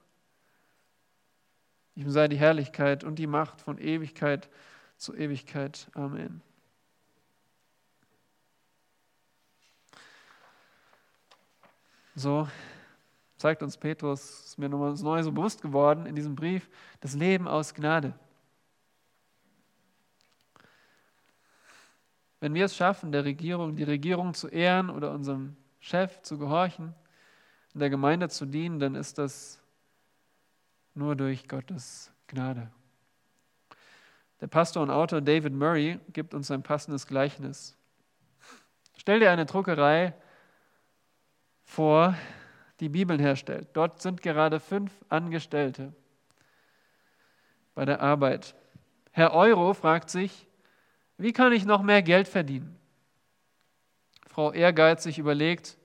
Ihm sei die Herrlichkeit und die Macht von Ewigkeit zu Ewigkeit. Amen. So zeigt uns Petrus, ist mir nochmal neu so bewusst geworden in diesem Brief, das Leben aus Gnade. Wenn wir es schaffen, der Regierung, die Regierung zu ehren oder unserem Chef zu gehorchen, in der Gemeinde zu dienen, dann ist das nur durch Gottes Gnade. Der Pastor und Autor David Murray gibt uns ein passendes Gleichnis. Stell dir eine Druckerei vor, die Bibeln herstellt. Dort sind gerade fünf Angestellte bei der Arbeit. Herr Euro fragt sich, wie kann ich noch mehr Geld verdienen? Frau Ehrgeizig überlegt,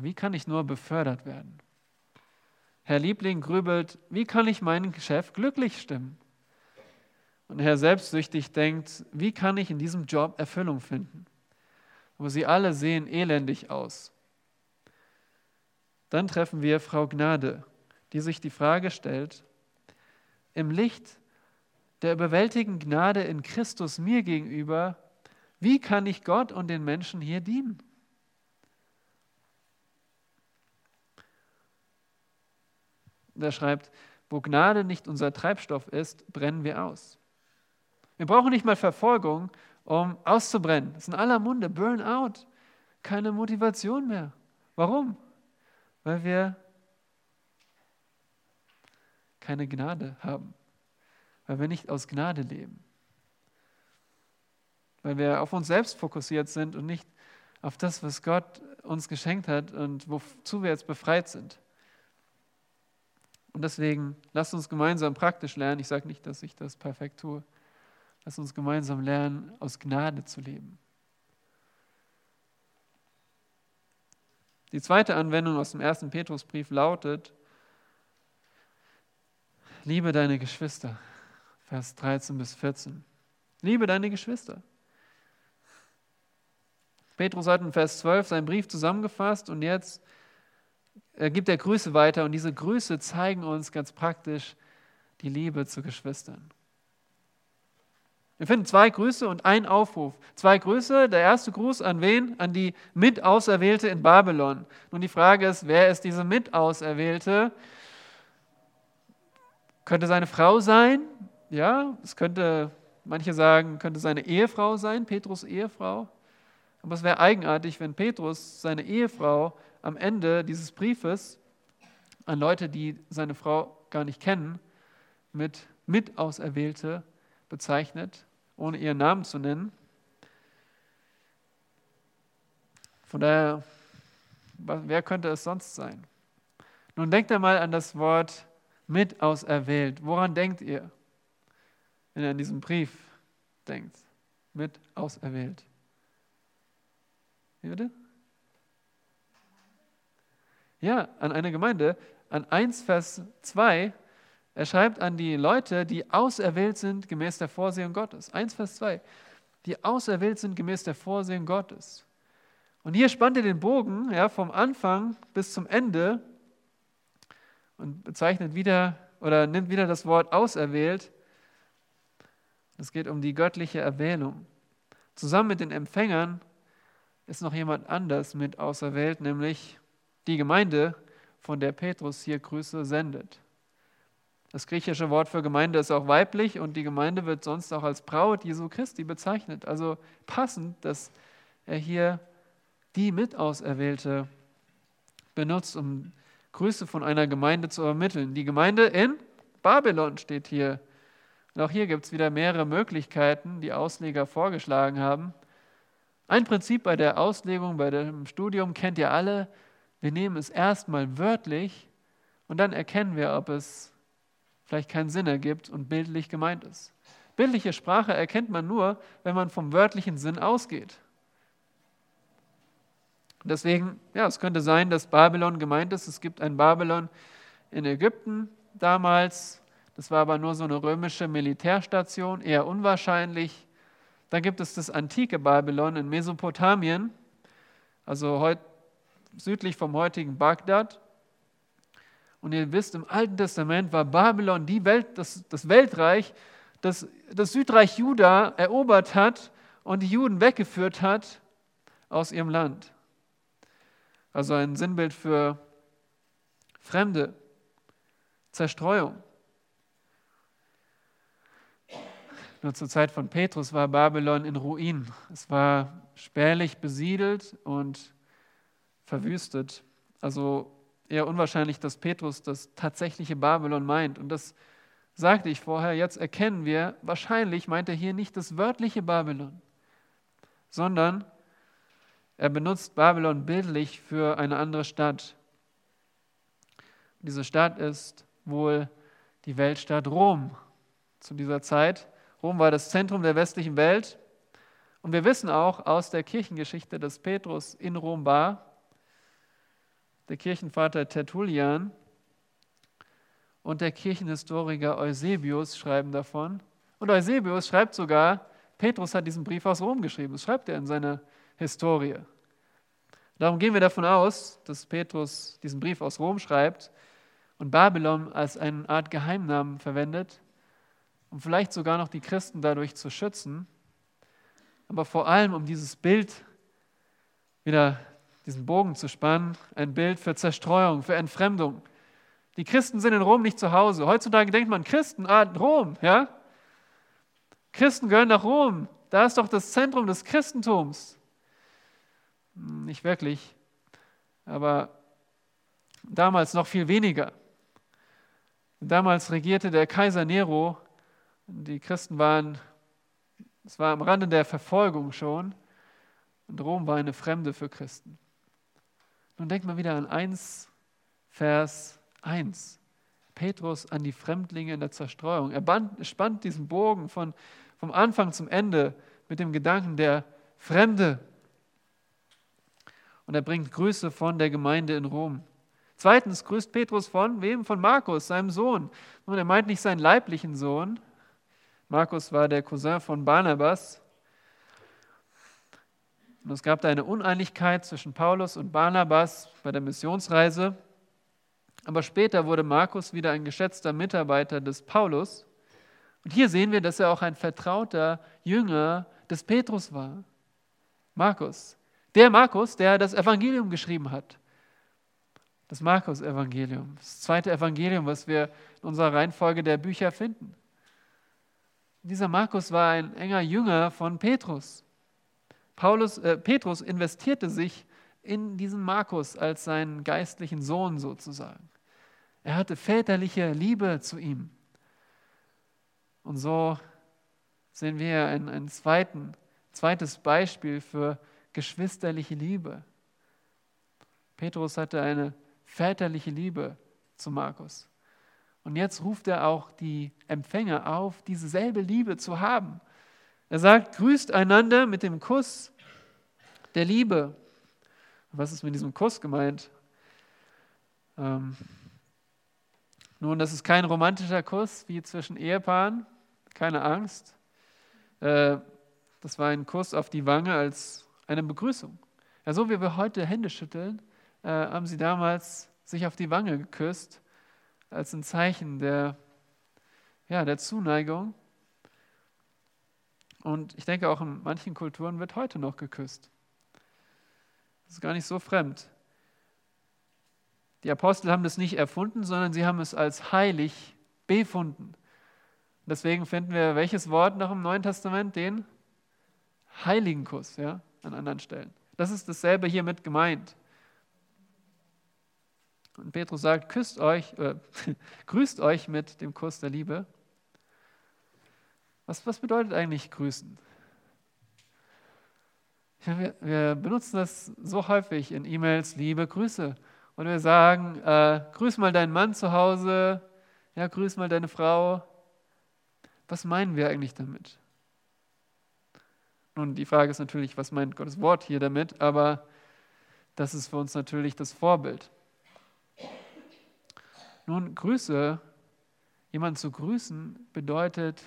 wie kann ich nur befördert werden? Herr Liebling grübelt, wie kann ich meinen Chef glücklich stimmen? Und Herr Selbstsüchtig denkt, wie kann ich in diesem Job Erfüllung finden? Aber sie alle sehen elendig aus. Dann treffen wir Frau Gnade, die sich die Frage stellt, im Licht der überwältigenden Gnade in Christus mir gegenüber, wie kann ich Gott und den Menschen hier dienen? Und er schreibt, wo Gnade nicht unser Treibstoff ist, brennen wir aus. Wir brauchen nicht mal Verfolgung, um auszubrennen. Das ist in aller Munde, Burnout, keine Motivation mehr. Warum? Weil wir keine Gnade haben weil wir nicht aus Gnade leben. Weil wir auf uns selbst fokussiert sind und nicht auf das, was Gott uns geschenkt hat und wozu wir jetzt befreit sind. Und deswegen lasst uns gemeinsam praktisch lernen. Ich sage nicht, dass ich das perfekt tue. Lasst uns gemeinsam lernen, aus Gnade zu leben. Die zweite Anwendung aus dem ersten Petrusbrief lautet, liebe deine Geschwister. Vers 13 bis 14. Liebe deine Geschwister. Petrus hat in Vers 12 seinen Brief zusammengefasst und jetzt gibt er Grüße weiter und diese Grüße zeigen uns ganz praktisch die Liebe zu Geschwistern. Wir finden zwei Grüße und einen Aufruf. Zwei Grüße. Der erste Gruß an wen? An die Mitauserwählte in Babylon. Nun die Frage ist, wer ist diese Mitauserwählte? Könnte seine Frau sein? Ja, es könnte, manche sagen, könnte seine Ehefrau sein, Petrus Ehefrau. Aber es wäre eigenartig, wenn Petrus seine Ehefrau am Ende dieses Briefes an Leute, die seine Frau gar nicht kennen, mit Mitauserwählte bezeichnet, ohne ihren Namen zu nennen. Von daher, wer könnte es sonst sein? Nun denkt einmal an das Wort mitauserwählt. Woran denkt ihr? wenn er an diesen Brief denkt, mit auserwählt. Wie bitte? Ja, an eine Gemeinde, an 1 Vers 2, er schreibt an die Leute, die auserwählt sind gemäß der Vorsehung Gottes. 1 Vers 2, die auserwählt sind gemäß der Vorsehung Gottes. Und hier spannt er den Bogen ja, vom Anfang bis zum Ende und bezeichnet wieder oder nimmt wieder das Wort auserwählt es geht um die göttliche Erwählung. Zusammen mit den Empfängern ist noch jemand anders mit auserwählt, nämlich die Gemeinde, von der Petrus hier Grüße sendet. Das griechische Wort für Gemeinde ist auch weiblich und die Gemeinde wird sonst auch als Braut Jesu Christi bezeichnet. Also passend, dass er hier die Mitauserwählte benutzt, um Grüße von einer Gemeinde zu ermitteln. Die Gemeinde in Babylon steht hier und auch hier gibt es wieder mehrere Möglichkeiten, die Ausleger vorgeschlagen haben. Ein Prinzip bei der Auslegung, bei dem Studium kennt ihr alle. Wir nehmen es erstmal wörtlich und dann erkennen wir, ob es vielleicht keinen Sinn ergibt und bildlich gemeint ist. Bildliche Sprache erkennt man nur, wenn man vom wörtlichen Sinn ausgeht. Deswegen, ja, es könnte sein, dass Babylon gemeint ist. Es gibt ein Babylon in Ägypten damals, das war aber nur so eine römische Militärstation, eher unwahrscheinlich. Dann gibt es das antike Babylon in Mesopotamien. also heut, südlich vom heutigen Bagdad. Und ihr wisst, im Alten Testament war Babylon die Welt, das, das Weltreich, das das Südreich Juda erobert hat und die Juden weggeführt hat aus ihrem Land. Also ein Sinnbild für Fremde, Zerstreuung. Nur zur Zeit von Petrus war Babylon in Ruin. Es war spärlich besiedelt und verwüstet. Also eher unwahrscheinlich, dass Petrus das tatsächliche Babylon meint. Und das sagte ich vorher, jetzt erkennen wir, wahrscheinlich meint er hier nicht das wörtliche Babylon, sondern er benutzt Babylon bildlich für eine andere Stadt. Diese Stadt ist wohl die Weltstadt Rom zu dieser Zeit. Rom war das Zentrum der westlichen Welt. Und wir wissen auch aus der Kirchengeschichte, dass Petrus in Rom war. Der Kirchenvater Tertullian und der Kirchenhistoriker Eusebius schreiben davon. Und Eusebius schreibt sogar, Petrus hat diesen Brief aus Rom geschrieben. Das schreibt er in seiner Historie. Darum gehen wir davon aus, dass Petrus diesen Brief aus Rom schreibt und Babylon als eine Art Geheimnamen verwendet, um vielleicht sogar noch die Christen dadurch zu schützen, aber vor allem um dieses Bild wieder diesen Bogen zu spannen, ein Bild für Zerstreuung, für Entfremdung. Die Christen sind in Rom nicht zu Hause. Heutzutage denkt man, Christen, ah, Rom, ja? Christen gehören nach Rom. Da ist doch das Zentrum des Christentums. Hm, nicht wirklich, aber damals noch viel weniger. Damals regierte der Kaiser Nero. Die Christen waren, es war am Rande der Verfolgung schon. Und Rom war eine Fremde für Christen. Nun denkt mal wieder an 1, Vers 1. Petrus an die Fremdlinge in der Zerstreuung. Er spannt diesen Bogen von, vom Anfang zum Ende mit dem Gedanken der Fremde und er bringt Grüße von der Gemeinde in Rom. Zweitens grüßt Petrus von wem? Von Markus, seinem Sohn. Und er meint nicht seinen leiblichen Sohn. Markus war der Cousin von Barnabas. Und es gab da eine Uneinigkeit zwischen Paulus und Barnabas bei der Missionsreise. Aber später wurde Markus wieder ein geschätzter Mitarbeiter des Paulus. Und hier sehen wir, dass er auch ein vertrauter Jünger des Petrus war. Markus. Der Markus, der das Evangelium geschrieben hat. Das Markus-Evangelium, das zweite Evangelium, was wir in unserer Reihenfolge der Bücher finden. Dieser Markus war ein enger Jünger von Petrus. Paulus, äh, Petrus investierte sich in diesen Markus als seinen geistlichen Sohn sozusagen. Er hatte väterliche Liebe zu ihm. Und so sehen wir ein, ein zweiten, zweites Beispiel für geschwisterliche Liebe. Petrus hatte eine väterliche Liebe zu Markus. Und jetzt ruft er auch die Empfänger auf, dieselbe Liebe zu haben. Er sagt, grüßt einander mit dem Kuss der Liebe. Was ist mit diesem Kuss gemeint? Ähm, nun, das ist kein romantischer Kuss wie zwischen Ehepaaren, keine Angst. Äh, das war ein Kuss auf die Wange als eine Begrüßung. Ja, so wie wir heute Hände schütteln, äh, haben sie damals sich auf die Wange geküsst, als ein Zeichen der, ja, der Zuneigung. Und ich denke, auch in manchen Kulturen wird heute noch geküsst. Das ist gar nicht so fremd. Die Apostel haben das nicht erfunden, sondern sie haben es als heilig befunden. Deswegen finden wir welches Wort noch im Neuen Testament? Den heiligen Kuss. Ja? an anderen Stellen. Das ist dasselbe hier mit gemeint. Und Petrus sagt, küsst euch, äh, grüßt euch mit dem Kuss der Liebe. Was, was bedeutet eigentlich grüßen? Wir, wir, benutzen das so häufig in E-Mails, liebe Grüße. Und wir sagen, äh, grüß mal deinen Mann zu Hause, ja, grüß mal deine Frau. Was meinen wir eigentlich damit? Nun, die Frage ist natürlich, was meint Gottes Wort hier damit, aber das ist für uns natürlich das Vorbild. Nun, Grüße, jemanden zu grüßen, bedeutet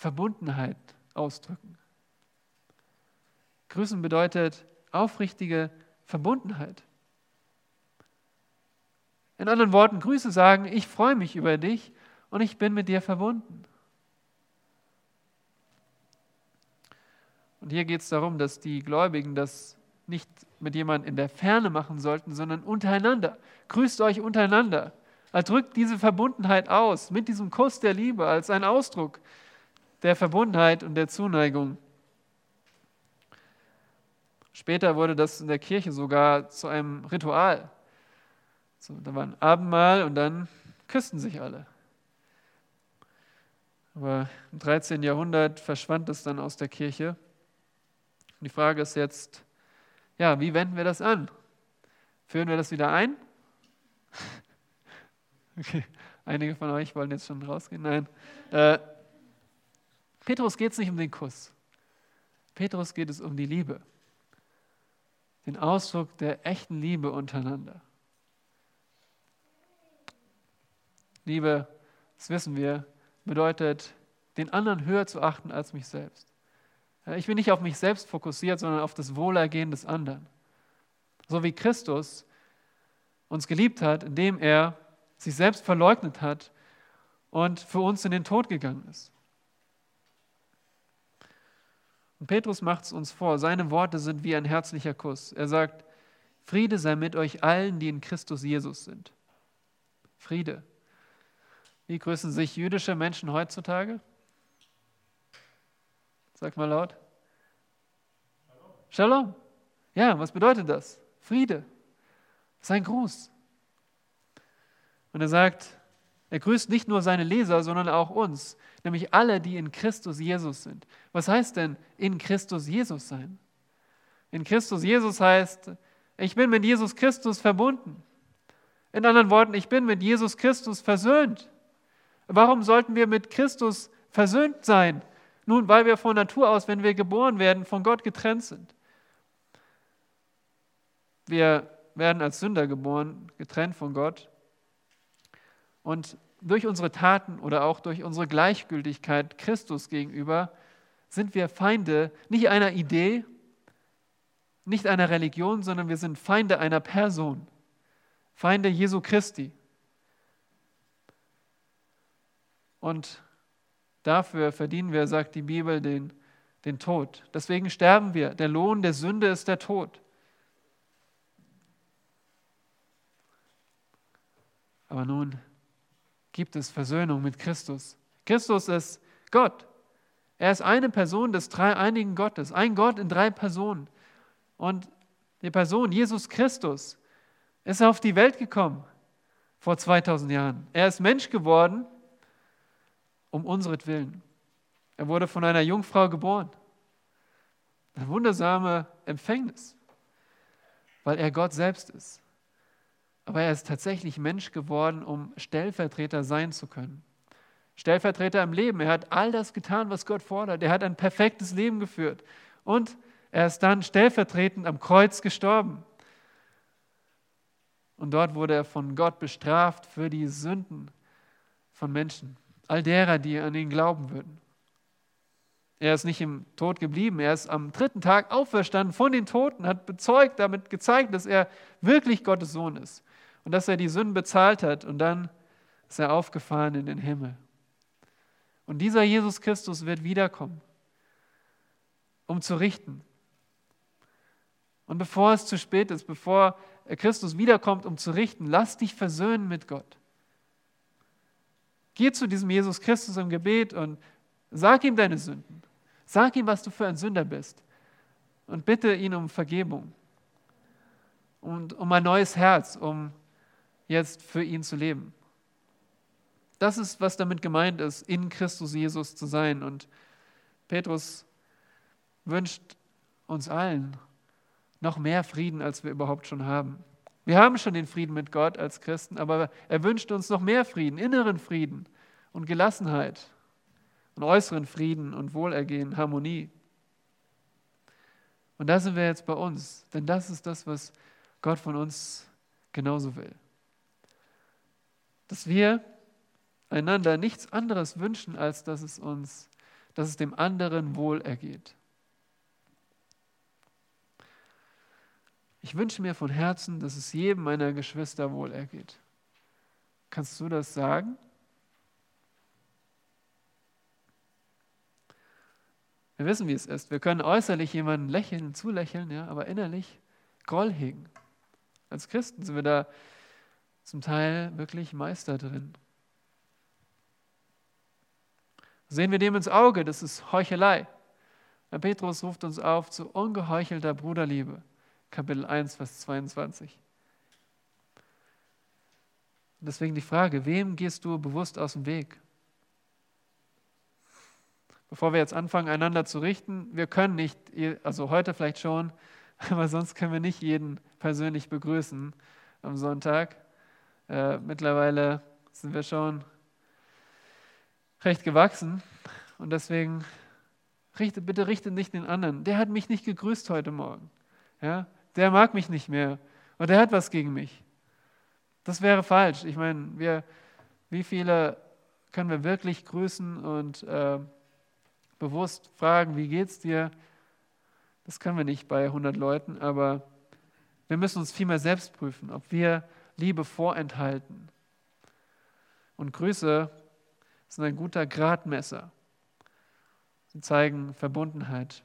Verbundenheit ausdrücken. Grüßen bedeutet aufrichtige Verbundenheit. In anderen Worten, Grüße sagen, ich freue mich über dich und ich bin mit dir verbunden. Und hier geht es darum, dass die Gläubigen das nicht mit jemandem in der Ferne machen sollten, sondern untereinander. Grüßt euch untereinander. Er drückt diese Verbundenheit aus mit diesem Kuss der Liebe als ein Ausdruck der Verbundenheit und der Zuneigung. Später wurde das in der Kirche sogar zu einem Ritual. So, da war ein Abendmahl und dann küssten sich alle. Aber im 13. Jahrhundert verschwand es dann aus der Kirche. Und die Frage ist jetzt, ja, wie wenden wir das an? Führen wir das wieder ein? Okay, einige von euch wollen jetzt schon rausgehen. Nein. Äh, Petrus geht es nicht um den Kuss. Petrus geht es um die Liebe. Den Ausdruck der echten Liebe untereinander. Liebe, das wissen wir, bedeutet, den anderen höher zu achten als mich selbst. Ich bin nicht auf mich selbst fokussiert, sondern auf das Wohlergehen des anderen. So wie Christus uns geliebt hat, indem er sich selbst verleugnet hat und für uns in den Tod gegangen ist. Und Petrus macht es uns vor, seine Worte sind wie ein herzlicher Kuss. Er sagt, Friede sei mit euch allen, die in Christus Jesus sind. Friede. Wie grüßen sich jüdische Menschen heutzutage? Sag mal laut. Shalom. Ja, was bedeutet das? Friede. Sein Gruß. Und er sagt, er grüßt nicht nur seine Leser, sondern auch uns, nämlich alle, die in Christus Jesus sind. Was heißt denn in Christus Jesus sein? In Christus Jesus heißt, ich bin mit Jesus Christus verbunden. In anderen Worten, ich bin mit Jesus Christus versöhnt. Warum sollten wir mit Christus versöhnt sein? Nun, weil wir von Natur aus, wenn wir geboren werden, von Gott getrennt sind. Wir werden als Sünder geboren, getrennt von Gott. Und durch unsere Taten oder auch durch unsere Gleichgültigkeit Christus gegenüber sind wir Feinde nicht einer Idee, nicht einer Religion, sondern wir sind Feinde einer Person, Feinde Jesu Christi. Und dafür verdienen wir, sagt die Bibel, den, den Tod. Deswegen sterben wir. Der Lohn der Sünde ist der Tod. Aber nun gibt es Versöhnung mit Christus. Christus ist Gott. Er ist eine Person des dreieinigen Gottes, ein Gott in drei Personen. Und die Person Jesus Christus ist auf die Welt gekommen vor 2000 Jahren. Er ist Mensch geworden um unseretwillen. Er wurde von einer Jungfrau geboren. Eine wundersame Empfängnis, weil er Gott selbst ist. Aber er ist tatsächlich Mensch geworden, um Stellvertreter sein zu können. Stellvertreter im Leben. Er hat all das getan, was Gott fordert. Er hat ein perfektes Leben geführt. Und er ist dann stellvertretend am Kreuz gestorben. Und dort wurde er von Gott bestraft für die Sünden von Menschen, all derer, die an ihn glauben würden. Er ist nicht im Tod geblieben, er ist am dritten Tag auferstanden von den Toten, hat bezeugt, damit gezeigt, dass er wirklich Gottes Sohn ist und dass er die Sünden bezahlt hat und dann ist er aufgefahren in den Himmel. Und dieser Jesus Christus wird wiederkommen, um zu richten. Und bevor es zu spät ist, bevor Christus wiederkommt, um zu richten, lass dich versöhnen mit Gott. Geh zu diesem Jesus Christus im Gebet und sag ihm deine Sünden. Sag ihm, was du für ein Sünder bist. Und bitte ihn um Vergebung und um ein neues Herz, um jetzt für ihn zu leben. Das ist, was damit gemeint ist, in Christus Jesus zu sein. Und Petrus wünscht uns allen noch mehr Frieden, als wir überhaupt schon haben. Wir haben schon den Frieden mit Gott als Christen, aber er wünscht uns noch mehr Frieden, inneren Frieden und Gelassenheit und äußeren Frieden und Wohlergehen, Harmonie. Und da sind wir jetzt bei uns, denn das ist das, was Gott von uns genauso will dass wir einander nichts anderes wünschen, als dass es uns, dass es dem anderen wohl ergeht. Ich wünsche mir von Herzen, dass es jedem meiner Geschwister wohl ergeht. Kannst du das sagen? Wir wissen, wie es ist. Wir können äußerlich jemanden lächeln, zulächeln, ja, aber innerlich Groll hegen. Als Christen sind wir da zum Teil wirklich Meister drin. Sehen wir dem ins Auge, das ist Heuchelei. Herr Petrus ruft uns auf zu ungeheuchelter Bruderliebe. Kapitel 1, Vers 22. Und deswegen die Frage, wem gehst du bewusst aus dem Weg? Bevor wir jetzt anfangen, einander zu richten, wir können nicht, also heute vielleicht schon, aber sonst können wir nicht jeden persönlich begrüßen am Sonntag. Äh, mittlerweile sind wir schon recht gewachsen und deswegen richte, bitte richte nicht den anderen. Der hat mich nicht gegrüßt heute Morgen. Ja? Der mag mich nicht mehr und der hat was gegen mich. Das wäre falsch. Ich meine, wir, wie viele können wir wirklich grüßen und äh, bewusst fragen, wie geht's dir? Das können wir nicht bei 100 Leuten, aber wir müssen uns vielmehr selbst prüfen, ob wir Liebe vorenthalten. Und Grüße sind ein guter Gradmesser. Sie zeigen Verbundenheit.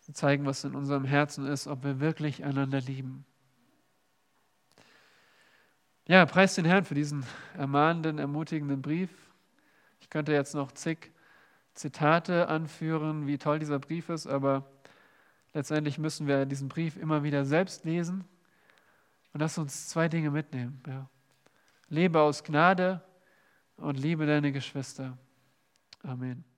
Sie zeigen, was in unserem Herzen ist, ob wir wirklich einander lieben. Ja, preis den Herrn für diesen ermahnenden, ermutigenden Brief. Ich könnte jetzt noch zig Zitate anführen, wie toll dieser Brief ist, aber letztendlich müssen wir diesen Brief immer wieder selbst lesen und lass uns zwei Dinge mitnehmen. Ja. Lebe aus Gnade und liebe deine Geschwister. Amen.